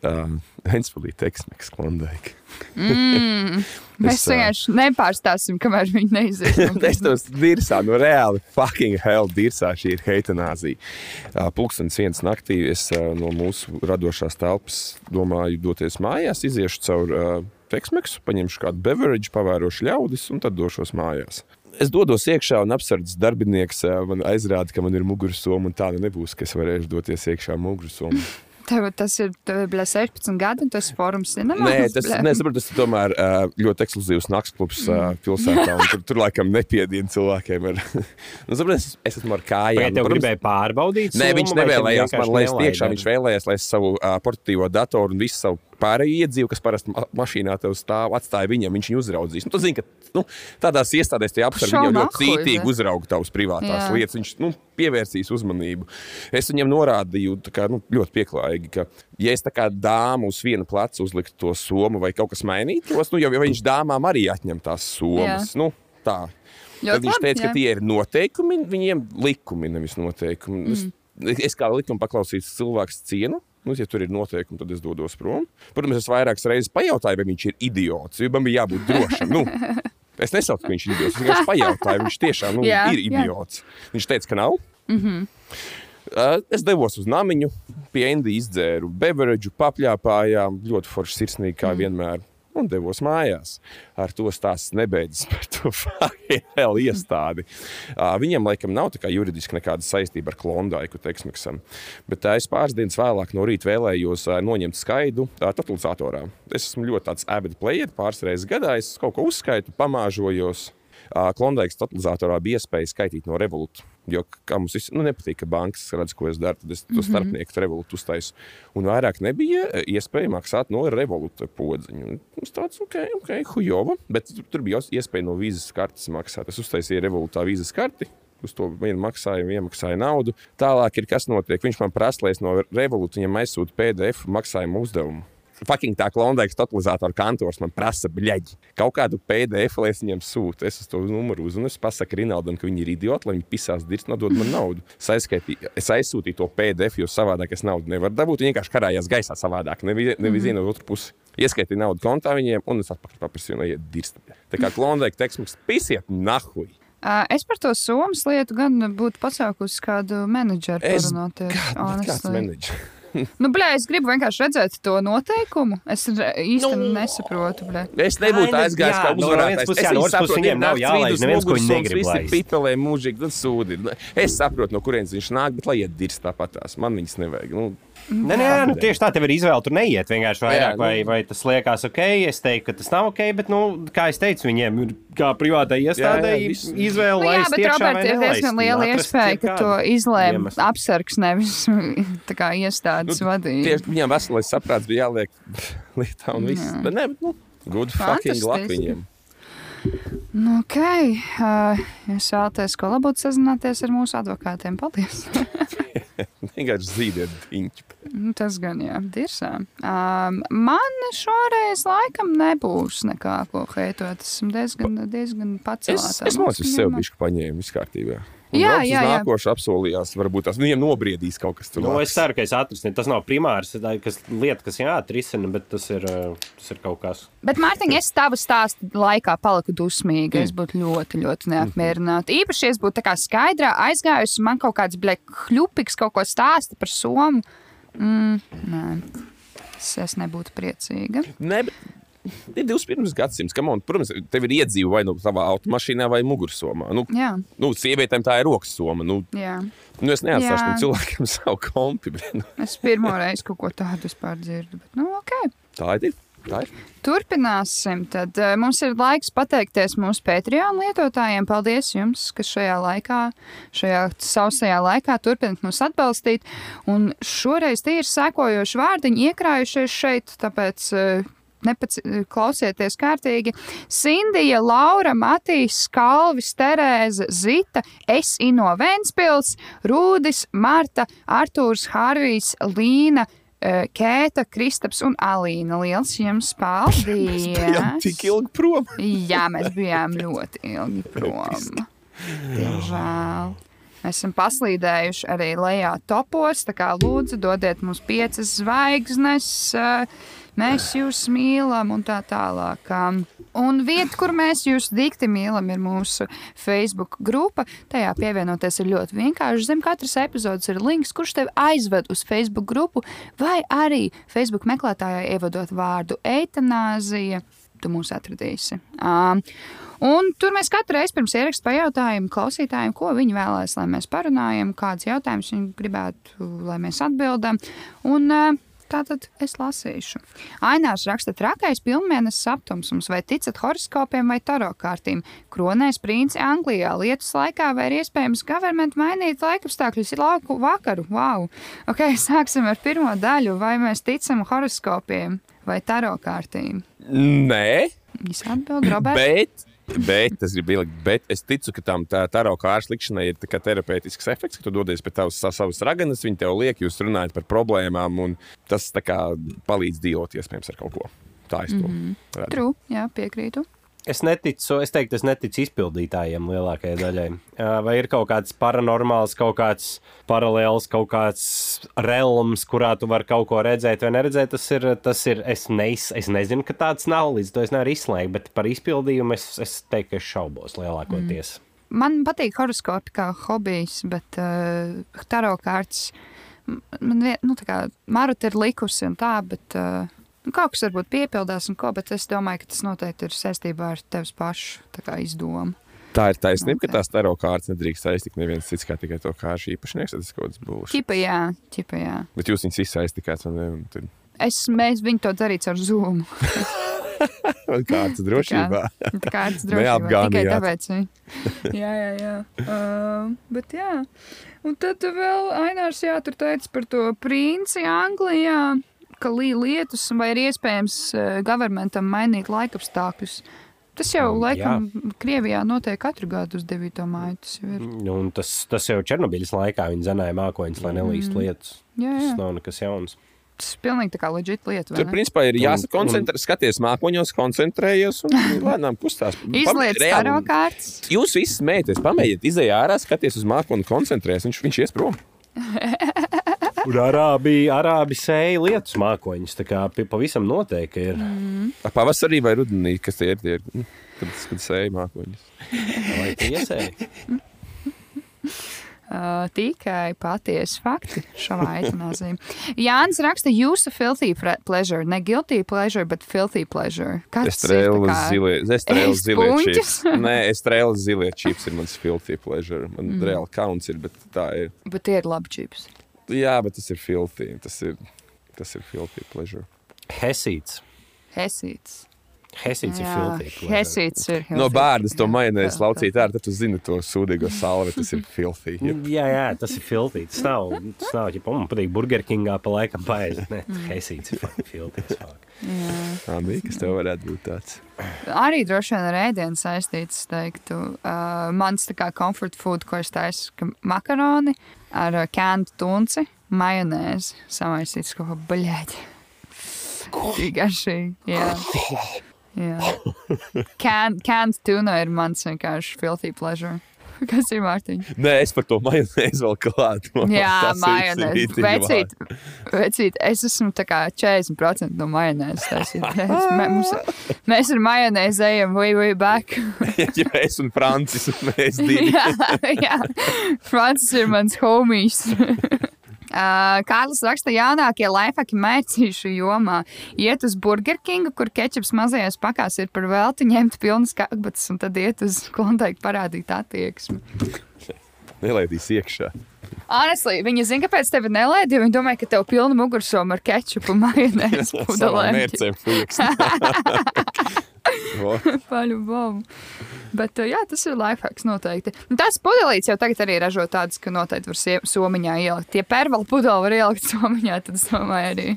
uh, Enspēlīt, Teksmeks, Klondike. Mm. Mēs vienkārši nepārstāsim, kamēr viņi neizies. no Es to dirzā, no reāli, fucking hell, dirzā šī ir heitanāzija. Uh, Pūkstens viens naktī es uh, no mūsu radošās telpas domāju doties mājās, iziešu caur uh, Teksmeksu, paņemšu kādu beverage, pavērošu ļaudis un tad došos mājās. Es dodos iekšā un apsardzes darbinieks man aizrāda, ka man ir mugursoma un tā nu nebūs, ka es varēšu doties iekšā mugursoma. Tev tas ir bļa, 16 gadi, un tas forums ir Nē, tas, nesaprotu, tas ir tomēr ļoti ekskluzīvs naktsklubs uh, pilsētā. un Tur, tur laikam nepiediena cilvēkiem. Ar, nu, saprot, es, es esmu ar kājām. Vai tev protams, gribēja pārbaudīt? Nē, viņš nevēlējās man laist iekšā. Viņš vēlējās, lai es savu uh, portatīvo datoru un visu savu pārējo iedzīvu, kas parasti ma mašīnā tev stāv, atstāja viņam, viņš viņu uzraudzīs. Nu, tu zini, ka nu, tādās iestādēs tie apstākļi jau ļoti cītīgi uzrauga tavas privātās Jā. lietas. Viņš nu, pievērsīs uzmanību. Es viņam norādīju, kā, nu, ļoti pieklājīgi, ka, ja es tā kā dāmu uz viena pleca uzliktu to somu vai kaut kas mainītos, nu, jau, jau viņš dāmām arī atņem tās somas. Jā. Nu, tā. Ļoti Tad viņš labi, teica, jā. ka tie ir noteikumi, viņiem likumi, nevis noteikumi. Mm. Es, es kā likuma paklausīts cilvēks cienu Nu, ja tur ir noteikumi, tad es dodos prom. Protams, es vairākas reizes pajautāju, vai viņš ir idiots. Man bija jābūt drošam. Nu, es nesaucu, ka viņš ir idiots. Es vienkārši pajautāju, viņš tiešām nu, Jā, ir jā. idiots. Viņš teica, ka nav. Mm -hmm. Es devos uz namiņu, pie Endija izdzēru beverage, papļāpājām, ļoti forši sirsnīgi, kā mm. vienmēr. Un devos mājās. Ar to stāsts nebeidzas par to FHL iestādi. Viņiem, laikam, nav juridiski nekāda saistība ar Klondaiku, Teksmeksam. Bet es pāris dienas vēlāk no rīta vēlējos noņemt skaidu totalizatorā. Es esmu ļoti tāds avid player, pāris reizes gadā es kaut ko uzskaitu, pamāžojos. Klondaikas totalizatorā bija iespēja skaitīt no revolūta. Jo kā mums visiem nu, nepatīk, ka bankas redz, ko es daru, tad es to mm -hmm. starpnieku revolūtu uztaisu. Un vairāk nebija e, iespēja maksāt no revolūta podziņa. Tas tāds, ok, ok, hujova. Bet tur bija iespēja no vīzas kartes maksāt. Es uztaisīju revolūtā vīzas karti. Uz to vienu maksājumu, iemaksāju naudu. Tālāk ir kas notiek. Viņš man prasa, lai es no revolūta viņam aizsūtu PDF maksājumu uzdevumu. Fucking tā klondaikas totalizatora kantors man prasa bļaģi. Kaut kādu PDF, lai es viņam sūtu. Es uz to numuru uzvanu, es pasaku Rinaldam, ka viņi ir idioti, lai viņi pisās dirzt, nodod man naudu. Es, aizskaitīju, es aizsūtīju to PDF, jo savādāk es naudu nevaru dabūt. Viņi vienkārši karājās gaisā savādāk, nevis nevi mm -hmm. no otras puses. Ieskaitīju naudu kontā viņiem, un es atpakaļ paprasīju, lai iet dirzt. Tā kā klondaika teiksmes pisiet nahuj. Es par to Somijas lietu gan būtu pasaukusi kādu menedžeru Es- parunāties. Kā, kāds honestly. menedžers? Nu, blē, es gribu vienkārši redzēt to noteikumu. Es īsti Nu. nesaprotu, blē. Es nebūtu Ai, aizgājis kā no uzvarētājs. puses, Es jā, no saprotu, viņiem nav jālaiž neviens, ko viņi negrib Visi pipelē mūžīgi, tad sūdi. Es saprotu, no kurienes viņš nāk, bet lai iet dirst tāpatās. Man viņas nevajag. Nu, Nē, nē, nu, tieši tā, tev ir izvēle. Tur neiet vienkārši vairāk, Jā, nu. vai, vai tas liekas ok. Es teiktu, ka tas nav ok, bet, nu, kā es teicu, viņiem ir kā privātai iestādēji Jā, jā, viss. izvēle. Nu, jā, bet, iekšā vai Robert, ir diezgan liela iespēja, ka to izlēma apsargs, nevis tā kā iestādes nu, vadīja. tieši viņam veselais saprāts bija jāliek lietā un viss. Bet ne, bet, nu, good fucking luck viņiem. Nu, ok, uh, jūs vēlaties ko labot sazināties ar mūsu advokātiem. Paldies! Vienkārši zīdiet diņķi. Nu, Tas gan jā, dirsā. Um, man šoreiz laikam nebūs nekā, ko heitot. Esmu diezgan, diezgan Es, pacelāta. es nocīju sev bišķi paņēmu, viss kārtībā. Un Jā, jā, jā. Nākošu apsolījās, varbūt tās viņiem nobriedīs kaut kas tur. Nu, es ceru, ka es atrastu. Tas nav primārs, kas, lieta, kas jāatrisina, bet tas ir, uh, tas ir kaut kas. Bet, Mārtiņ, es tava stāsta laikā paliku dusmīga. Mm. Es būtu ļoti, ļoti neapmierināta. Īpaši, ja es būtu tā kā skaidrā aizgājusi, man kaut kāds bļekļupiks kaut ko stāsta par somu. Mm, nē, es, es nebūtu priecīga. Nē, bet ir 21. gadsimts. On, protams, tev ir iedzīve vai nu savā automašīnā, vai mugursomā. Nu, Jā, nu, sievietēm tā ir rokas soma. Nu, jā. nu, es neatstāšu tam cilvēkam savu kompi. bet, Nu, Es pirmo reizi kaut ko tādu vispār dzirdu. Bet, nu, okay. tā ir. Tā ir. Turpināsim. Tad uh, mums ir laiks pateikties mūsu Patreon lietotājiem. Paldies jums, kas šajā laikā, šajā sausajā laikā turpināt mūs atbalstīt. Un šoreiz tie ir sekojoši vārdiņi iekrājušies šeit, tāpēc. Uh, Nepac, klausieties kārtīgi. Sindija, Laura, Matīs, Kalvis, Terēza, Zita, Es, Ino Vēnspils, Rūdis, Marta, Artūrs, Harvijs, Līna, eh, Kēta, Kristaps un Alīna. Liels jums paldies! Jā, tik ilgi prom. Jā, mēs bijām ļoti ilgi prom. Diemžēl. Mēs esam paslīdējuši arī lejā topos. Tā kā lūdzu, dodiet mums piecas zvaigznes. eh, Mēs jūs mīlam, un tā tālāk. Um, Un vieta, kur mēs jūs dikti mīlam, ir mūsu Facebook grupa. Tajā pievienoties ir ļoti vienkārši. Zem katras epizodes ir links, kurš tevi aizved uz Facebook grupu, vai arī Facebook meklētājā ievadot vārdu eitanāzija. Tu mūs atradīsi. Um, Un tur mēs katru reizi pirms ierakstām pajautājām klausītājiem, ko viņi vēlēs, lai mēs parunājam, kādus jautājumus viņi gribētu, lai mēs atbildam. Un, uh, Tātad es lasīšu. Ainārs raksta, trakais pilnvērtības aptums mums vai ticat horoskopiem vai tarokārtīm. Kronēs princi Anglijā lietus laikā vai ir iespējams government mainīt laikapstākļus lauku vakaru. Wow! Ok, sāksim ar pirmo daļu. Vai mēs ticam horoskopiem vai tarokārtīm? Nē, Viņš atbild, Roberts. bet. Bet es gribu ielikt, bet es ticu, ka tam tā taro kārtas likšanai ir terapeitisks efekts, ka tu dodies pie tavas sa- savas raganas, viņi tev liek, jūs runājat par problēmām, un tas kā palīdz dzīvot iespējams ar kaut ko. Tā es to mm -hmm. redzu. True, jā, piekrītu. Es neticu, es teiktu, es neticu izpildītājiem lielākajai daļai. Vai ir kaut kāds paranormāls, kaut kāds paralēls, kaut kāds realms, kurā tu vari kaut ko redzēt vai neredzēt? Tas ir, tas ir es, neiz, es nezinu, ka tāds nav, līdz to es nevaru izslēgt, bet par izpildījumu es, es teiktu, ka es šaubos lielākoties. Mm. Man patīk horoskopi kā hobijs, bet uh, taro kārtas man nu, kā Maruta ir likusi un tā, bet uh, nu, kaut kas varbūt piepildās un ko, bet es domāju, ka tas noteikti ir saistībā ar tevis pašu izdomu. Tā ir taisnība, ka tās taro kārtas nedrīkst saistīt neviens cits kā tikai to kāršu īpašnieks. Tas kaut kas būs. Čipa, jā, čipa, jā. Bet jūs viņus izsaistījāt, vai ne? Un Tur Es, mēs viņu to darītu ar zūmu. kārtas drošībā. Tā kā tas droši vien tikai tāpēc. Jā, jā, jā. Uh, bet jā. Un tad vēl Ainārs, jā, tur teica par to princi Anglijā, ka lī lietus vai ir iespējams uh, governmentam mainīt laikapstākļus. Tas jau, Mm, laikam, Krievijā notiek katru gadu uz 9. māju. Tas jau ir. Nu, un tas, tas jau Černobiļas laikā viņi zanēja mākoņus, lai nelīst lietas. Jā, Tas jā. nav nekas jauns. Tas ir pilnīgi tā kā leģit lieta. Tur, principā, ir jāsakoncentrē, skaties mākoņos, koncentrējies un lēnām kustās. Izliet staro kārtas. Jūs visi smējaties, pamēģiniet, izējāt ārā, skaties uz mākoni, koncentrēties. Viņš, viņš ies prom. Tur arābi, arābi sēja lietus mākoņus. Tā kā pavisam noteikti ir. Ar Pavasarī vai rudenī, kas tie ir? Tie, ir, nu, kad, kad sēž mākoņus. Vai tu iesēji? Uh, tikai patiesi fakti šajā eitanāzijā. Jānis raksta, jūsu filthy pleasure, ne guilty pleasure, bet filthy pleasure. Kas Es strēlu zilie, es strēlu Ēst zilie čips. Nē, es strēlu zilie čips ir mans filthy pleasure. Man mm. reāli kauns ir, bet tā ir. Bet tie ir labi čips. Jā, bet tas ir filthy. Tas ir, tas ir filthy pleasure. Hesīts. Hesīts. Hesīts ir Jā, filtīgi. Hesīts ir. No healthy. bērnas to Jā, laucīt ārā, tad tu zini to sūdīgo salvi. Tas ir filthy. Jā. Jā, jā, tas ir filtīgi. Tas nav, tas nav, ja man patīk Burger Kingā pa laikam paēst. Nē, hesīts ir filtīgs. Andī, kas tev varētu būt tāds? Arī droši vien ar ēdienu saistīts, es teiktu. Uh, mans tā kā comfort food, ko es taisu, ka makaroni ar kēnu tunci, majonēzi samaisīts kaut ko baļēķi. Tik garšīgi. Jā. Canned tuna ir mans vienkārši filthy pleasure. Kas ir Mārtiņa? Nē, es par to majonēzi vēl klātu. Jā, Tas ir majonēzi. Vecīt, vecīt, es esmu tā kā 40% no majonēzes. Mēs, mē- mums- mēs ar majonēzi ejam way, way back. ja es un Francis un mēs divi. jā, jā. Francis ir mans homies. Kārlis raksta, jaunākie laifaki mērcīšu jomā. Iet uz Burger Kingu, kur kečups mazajās pakās ir par velti, ņemt pilnas kakbatas un tad iet uz klondaiku parādīt attieksmi. Nelaidīs iekšā. Honestly, viņa zina, kāpēc tevi nelaid, jo viņa domāja, ka tev pilna mugursoma ar kečupu un majonēzi pudelēm. mērcēm fujiks. O, Paļu bomu. Bet, jā, tas ir lifehacks noteikti. Un tās pudelītes jau tagad arī ražo tādas, ka noteikti var somiņā ielikt. Tie pervali pudeli var ielikt somiņā, tad es domāju arī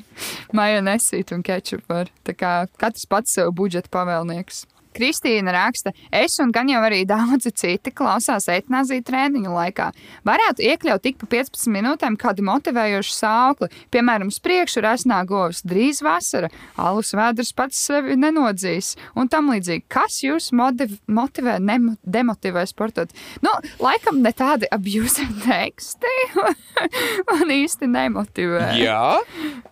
majonesīt un kečupu var. Tā kā katrs pats sev budžeta pavēlnieks. Kristīna raksta, es un gan jau arī daudzi citi klausās etnāzija treniņu laikā. Varētu iekļaut tik pa 15 minūtēm kādu motivējošu saukli, piemēram, uz priekšu rasnā govs, drīz vasara, alus vēders pats sevi nenodzīs un tam līdzīgi. Kas jūs motiv motivē, nemo- demotivē sportot? Nu, laikam ne tādi abjūzi teksti man īsti nemotivē. Jā,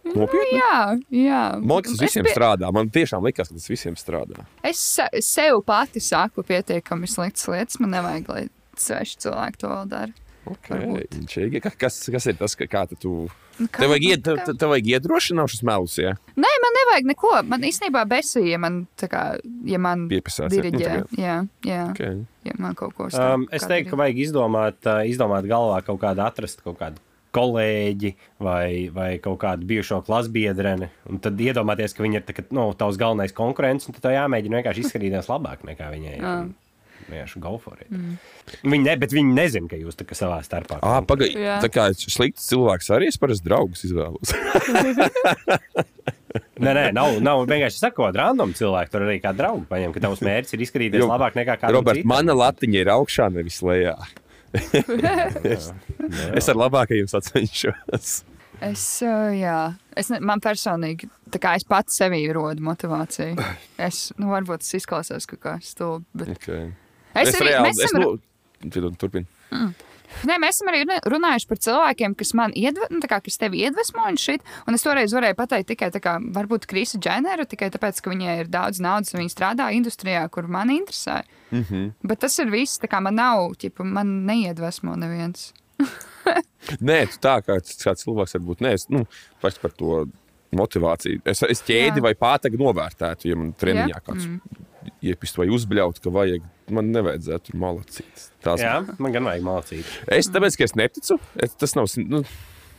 nopietni. Jā, jā. Man tas visiem pie- strādā. Man tiešām liekas, ka tas visiem strādā. Es se- sev pati saku pietiekami sliktas lietas. Man nevajag, lai sveši cilvēki to vēl dara. Okay. Kas, kas ir tas, ka kā tu- tu. Nu, kā- Tev vajag, ied, tev, tev- vajag iedrošināšanas melus, ja Nē, man nevajag neko. Man īstenībā besīja, ja man, kā, ja man piepasās. ja? Nu, diriģē. Jā, jā, Okay. ja man kaut ko stāv. Um, es teiktu, ka vajag izdomāt, uh, izdomāt galvā kaut kādu, atrast kaut kādu kolēģi vai, vai kaut kādu bijušo klasbiedreni. Un tad iedomāties, ka viņi ir tā, nu, tavs galvenais konkurents, un tev jāmēģina vienkārši izskatīties labāk nekā viņai. Jā. Vienkārši go for it. Mm. Viņi, ne, bet viņi nezina, ka jūs savā starpā. Ah, pagaidi. Tā kā slikts cilvēks arī es parasti draugus izvēlos. Nē, nē, nav, nav vienkārši sakot, random cilvēku. Tur arī kā draugu paņem, ka tavs mērķis ir izskatīties Jo, labāk nekā kāds Robert, mana latiņa ir augšā, nevis lejā. Es, es ar labākajiem sacenšos. Es, uh, jā, es man personīgi, tā kā es pats sevī rodu motivāciju. Es, nu, varbūt tas izklausās kaut kā stulbi, bet Okay. es, es arī, reāli- mēs esam, nu, Piedod, Turpini. Nē, mēs esam arī runājuši par cilvēkiem, kas man iedve, nu, tā kā, kas tevi iedvesmo un šit. Un es toreiz varēju pateikt tikai tā kā, varbūt Krisa Dženera, tikai tāpēc, ka viņai ir daudz naudas un viņa strādā industrijā, kur man interesē. Mm Mhm. -hmm. Bet tas ir viss, tā kā man nav, ķipa, man neiedvesmo neviens. Nē, tu tā kā kāds cilvēks varbūt nē, es, nu, pats par to motivāciju. Es, es ķēdi Jā. vai pātagu novērtētu, ja man treniņā kāds mm. iepist vai uzbļaut, ka vajag, man nevajadzētu tur malacīt. Tās, Jā, man gan vajag mācīt. Es tāpēc, ka es neticu, es, tas nav. Nu,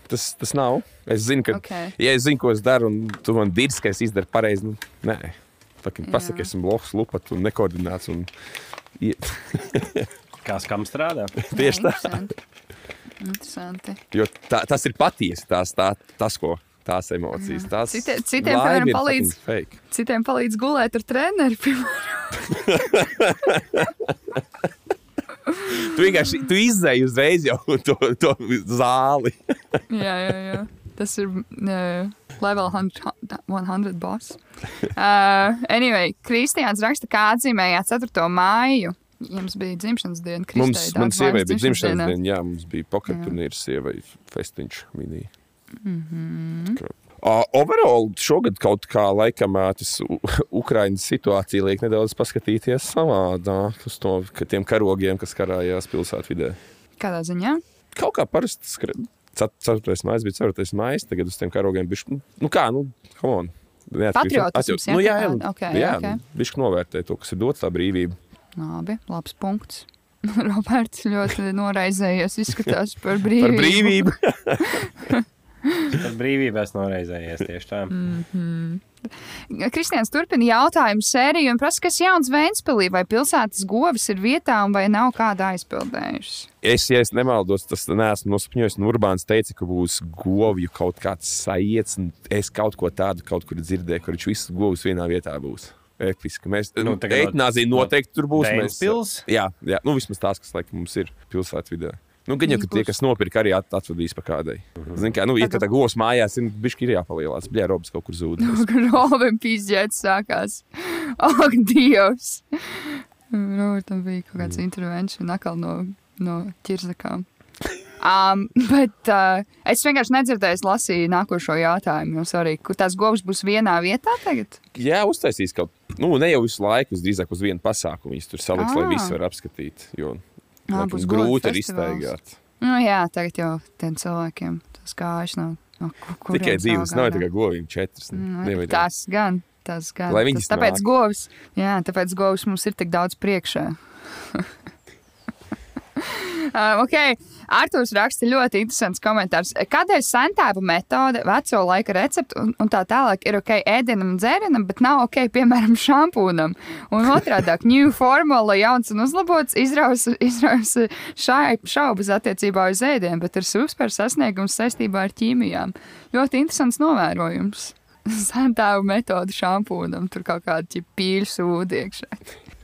Tas, tas nav. Es zinu, ka, Ok. ja es zinu, ko es daru, un tu man dirzi, ka es izdaru pareizi, nu, nē, Pasaki, esmu lohs, lupat un nekoordinēts. Un... ie- Kā skam strādā? Tieši tā. Interesanti. Interesanti. Jo tā, tas ir patiesi tās, tā, tas, ko tās emocijas. Tās Cite- citiem, piemēram, palīdz-. Citiem palīdz gulēt ar treneri. piemēram. Tu vienkārši tu izdeji uzreiz jau to, to zāli. jā, jā, jā. Tas ir uh, level 100, 100 boss. Uh, anyway, Kristiāns raksta, kā atzīmējāt 4. māju. Jums bija dzimšanas diena. Kristei, Mums, daudz sievai bija dzimšanas dienā. diena, jā, mums bija poketurnīrs sievai festiņš minī. Mm -hmm. Uh, overall, šogad kaut kā laikam tas Ukraiņas situācija liek nedaudz paskatīties savādāk uz to, ka tiem karogiem, kas karājās pilsētvidē. Kādā ziņā? Kaut kā parasti 4. maija bija 4. maija, tagad uz tiem karogiem bija. Nu, kā, nu, come on. Patriotisms, Nu, jā, jā, jā, tāda, ok, jā ok. viņš novērtē to, kas ir dots tā brīvība. Labi, labs punkts. Roberts ļoti noraizējies, izskatās par brīvību. Par brīvību. Par brīvību es noreizējies tieši tā. Kristians turpina jautājumu sēriju un prasa, kas jauns Vēnspilī, vai pilsētas govis ir vietā un vai nav kāda aizpildējusi. Es, ja es nemaldos, tas neesmu nosapņojis. Urbāns teica, ka būs govju kaut kāds sajiets. un Es kaut ko tādu kaut kur dzirdēju, kur viņš visus govus vienā vietā būs. Episki. Mēs Nu, nu, eitanāzija no noteikti tur būs. Mēs, jā, jā, nu vismaz tās, kas laikam mums ir pilsētvidē. Nu, gan jau, tie, kas nopirka, arī at, atvedīs pa kādai. Zini, kā, nu, ja tā govs mājās, ir bišķi ir jāpalielās. Bļā, robs kaut kur zūd. Robin pīzģēts sākās. Ak, Dievs! Robertam bija kaut kāds intervention atkal no, no ķirzakām. Um, bet uh, es vienkārši nedzirdēju, es lasīju nākošo jautājumu. Jums arī, tās govs būs vienā vietā tagad? Jā, uztaisīs kaut ko. Nu, ne jau visu laiku, drīzāk uz vienu pasākumu. Viņus tur saliks, lai Ā. visi var apskatīt. Jo Ā, laikam, būs grūti ir iztaigāt. Nu, jā, tagad jau tiem cilvēkiem tas kājas nav. No, ku- kuriem Tikai divas, nav tikai govīm četras. Nu, Nevajag. Tas gan. Tas gan. Lai viņas tas, tāpēc nāk. govs, jā, tāpēc govs mums ir tik daudz priekšā. um, okay. Arthurs raksta ļoti interesants komentārs. Kādēļ sentēva metode, veco laika recepte un, un tā tālāk ir ok ēdienam un dzērienam, bet nav ok, piemēram, šampūnam? Un otrādi - new formula, jauns un uzlabots, izrausa, izrausa šai- šaubas attiecībā uz ēdienu, bet ir super sasniegums saistībā ar ķīmijām. Ļoti interesants novērojums. Sentēva metode šampūnam, tur kaut kāda pīļu sūdi iekšā.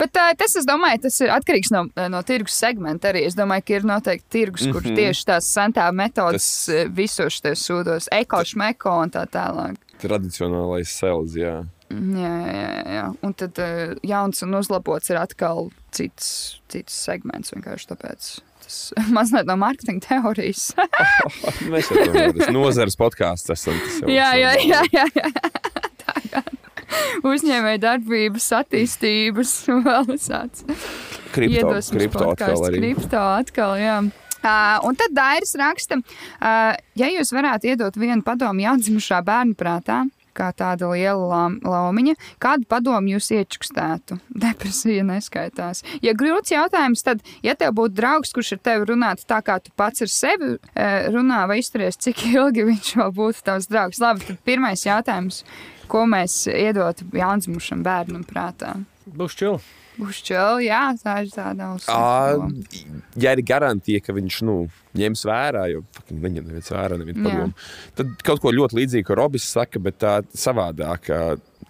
Bet uh, tas, es domāju, tas ir atkarīgs no, no tirgus segmenta arī. Es domāju, ka ir noteikti tirgus, kur Mhm. tieši tās sentēva metodas Tas- visos šajos sūdos, ekošmeko un tā tālāk. Tradicionālais sēls, jā. Jā, jā, jā, jā. Un tad uh, jauns un uzlabots ir atkal cits, cits segments. Vienkārši tāpēc tas mazliet no mārketinga teorijas. Mēs jau tādā nozares podkāstā esam. jā, jā, jā, jā, jā. Tā kā uzņēmēja darbības, attīstības visāds. Kripto, kripto atkal arī. Kripto atkal, jā. Uh, un tad Dairis raksta, uh, ja jūs varētu iedot vienu padomu jaundzimušā bērnu prātā, kā tāda liela laumiņa, kādu padomu jūs iečukstētu? Depresija neskaitās. Ja grūts jautājums, tad, ja tev būtu draugs, kurš ar tevi runātu tā, kā tu pats ar sevi uh, runā vai izturies, cik ilgi viņš vēl būtu tavs draugs? Labi, tad pirmais jautājums, ko mēs iedotu jaundzimušam bērnam prātā? Būs čili. Būs čili, jā, tā ir tāda uzskata. Ja ir garantija, ka viņš nu, ņems vērā, jo neņem neviens vērā, nevienu Jā. padomu, tad kaut ko ļoti līdzīgu, ko Robis saka, bet tā savādāk.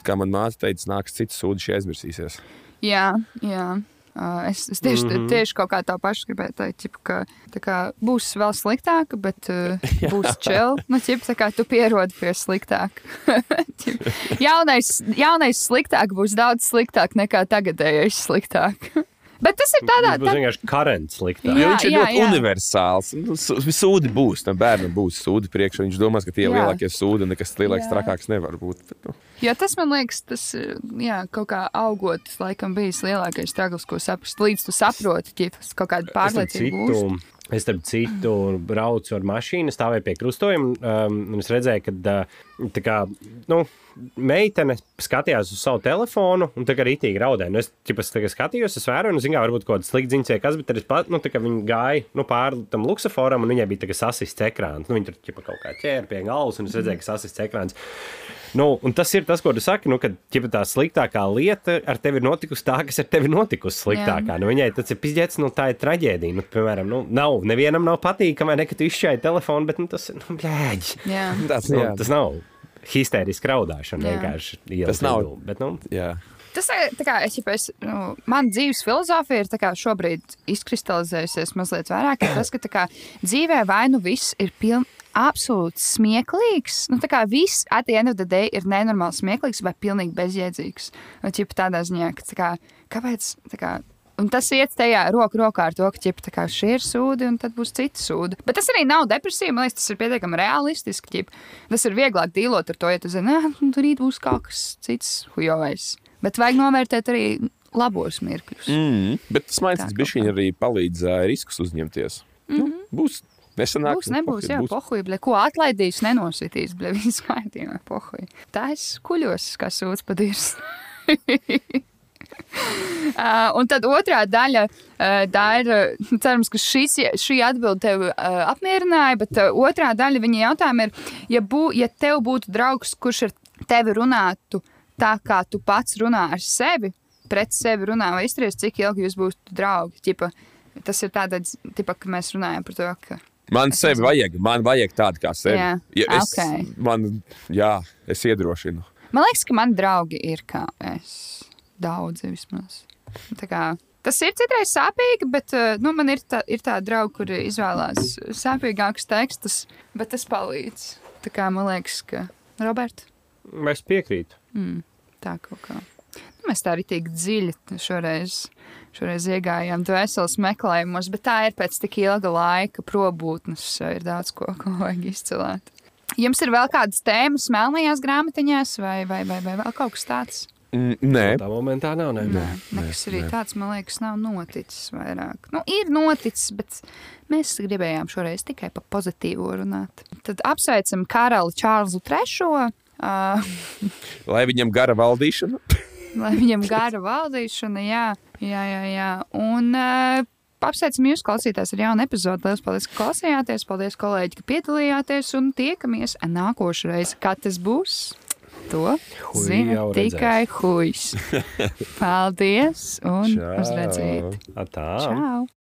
Kā man māte teica, nāks cits sūdzības, aizmirsīsies. Jā, jā. Uh, es, es tieši, mm. -hmm. tieši kaut kā tā paša gribēju teikt, ķip, ka tā kā, būs vēl sliktāka, bet uh, būs čili. Nu, ķip, tā kā tu pierodi pie sliktāka. Ķip, jaunais, jaunais sliktāk būs daudz sliktāk nekā tagadējais sliktāk. bet tas ir tādā Tas būs vienkārši karants sliktāk. Jā, viņš ir jā, ļoti jā. universāls. Nu, Sūdi būs, tam bērnam būs sūdi priekšā. Viņš domās, ka tie ir lielākie sūdi un nekas lielāks, Jā. trakāks nevar būt. Bet, nu, Jo tas man liekas, tas ir jā, kaut kā augot, laikam, bijis lielākais stragls, ko saprast. Līdz tu saproti, ja tas kaut kāda pārliecība. Es starp citu braucu ar mašīnu, stāvēju pie krustojuma, um, es redzēju, ka uh, tā kā, nu, meitene skatījās uz savu telefonu un tā kā rītīgi raudēja. Nu, es kā skatījos, es vēroju, nu, zinu, kā varbūt kaut kāda slikta ziņa, kas, bet es pat, nu, tā kā viņa gāja nu, pāri tam luksusforam, un viņai bija sasists ekrāns. Nu, viņa tur ķipa, kaut kā ķēra pie galvas, un es redzēju, ka sasists ekrāns. Nu, un tas ir tas, ko tu saki, nu, kad ķipa, tā sliktākā lieta ar tevi ir notikusi tā, kas ar tevi notikusi sliktākā. Nu, viņai tas ir pizdzēts, nu, tā ir traģēdija. Nu, piemēram, nu, nav, nevienam nav patīkami, ne, ka tu izšķēri telefonu, bet nu, tas ir, nu, blēģi. Jā. tāds, Nu, jā, tas nav histēriski raudāšana Jā. vienkārši. Tas ielas nav- vidū, Bet, nu, jā. Tas ir tā kā, es, ja es, nu, man dzīves filozofija ir tā kā šobrīd izkristalizējusies mazliet vairāk. ir Tas, ka tā kā dzīvē vai nu viss ir pilnīgi. Absolūti smieklīgs. Nu, tā kā viss at the end of the day ir nenormāli smieklīgs vai pilnīgi bezjēdzīgs. Vai ķip tādā ziņā, ka tā kā, kāpēc tā kā. Un tas iet tajā roku rokā ar to, ka ķip, kā šie ir sūdi, un tad būs citi sūdi. Bet tas arī nav depresija. Man liekas, tas ir pietiekami realistiski. Ķip. Tas ir vieglāk dīlot ar to, ja tu zini, ka tur rīt būs kaut kas cits hujovais. Bet vajag novērtēt arī labos mirkļus. Mm. Bet tas Tā bija arī palīdz uh, riskus uzņemties. Mm -hmm. nu, būs nesanāk. Būs, nebūs, jā, pohuļ, bļa, ko atlaidīs, nenositīs, bļa, viss kārtībā, pohuļ. Tā es kuļos, kā sūds padīrs. Uh, un tad otrā daļa, uh, tā ir, cerams, ka šis, šī atbilde tevi uh, apmierināja, bet otrā daļa viņa jautājuma ir, ja, bū, ja tev būtu draugs, kurš ar tevi runātu tā, kā tu pats runā ar sevi, pret sevi runā, vai izturies, cik ilgi jūs būtu draugi? Ķipa, tas ir tāds, tipa, ka mēs runājam par to, ka Man sevi vajag, man vajag tādu kā sevi. Jā, Ja es, ok. man, jā, es iedrošinu. Man liekas, ka man draugi ir kā es. Daudzi vismaz. Tā kā, tas ir citreiz sāpīgi, bet uh, nu, man ir, tā, ir tādi draugi, kuri izvēlās sāpīgākus tekstus, bet tas palīdz. Tā kā man liekas, ka Roberts es piekrītu. tā kaut kā. Mēs tā arī tik dziļi šoreiz, šoreiz iegājām dvēseles meklējumos, bet tā ir pēc tik ilga laika probūtnes. Ir daudz ko, ko vajag izcelt. Jums ir vēl kādas tēmas melnajās grāmatiņās, vai, vai, vai, vai vēl kaut kas tāds? Mm, nē, Tā momentā nav. Ne? Nē, nekas arī tāds, man liekas, nav noticis vairāk. Nu, ir noticis, bet mēs gribējām šoreiz tikai par pozitīvo runāt. Tad apsveicam karali Čārlzu III. Uh, lai viņam gara valdīšana. lai viņam gara valdīšana, jā, jā, jā. jā. Un uh, apsveicam jūs, klausītājs, ar jaunu epizodi. Lielas paldies, ka klausījāties. Paldies, kolēģi, ka piedalījāties. Un tiekamies nākošais. Kā tas būs? To Hui, zina tikai huijs. Paldies un Čau. uz redzēt. Tā. Čau!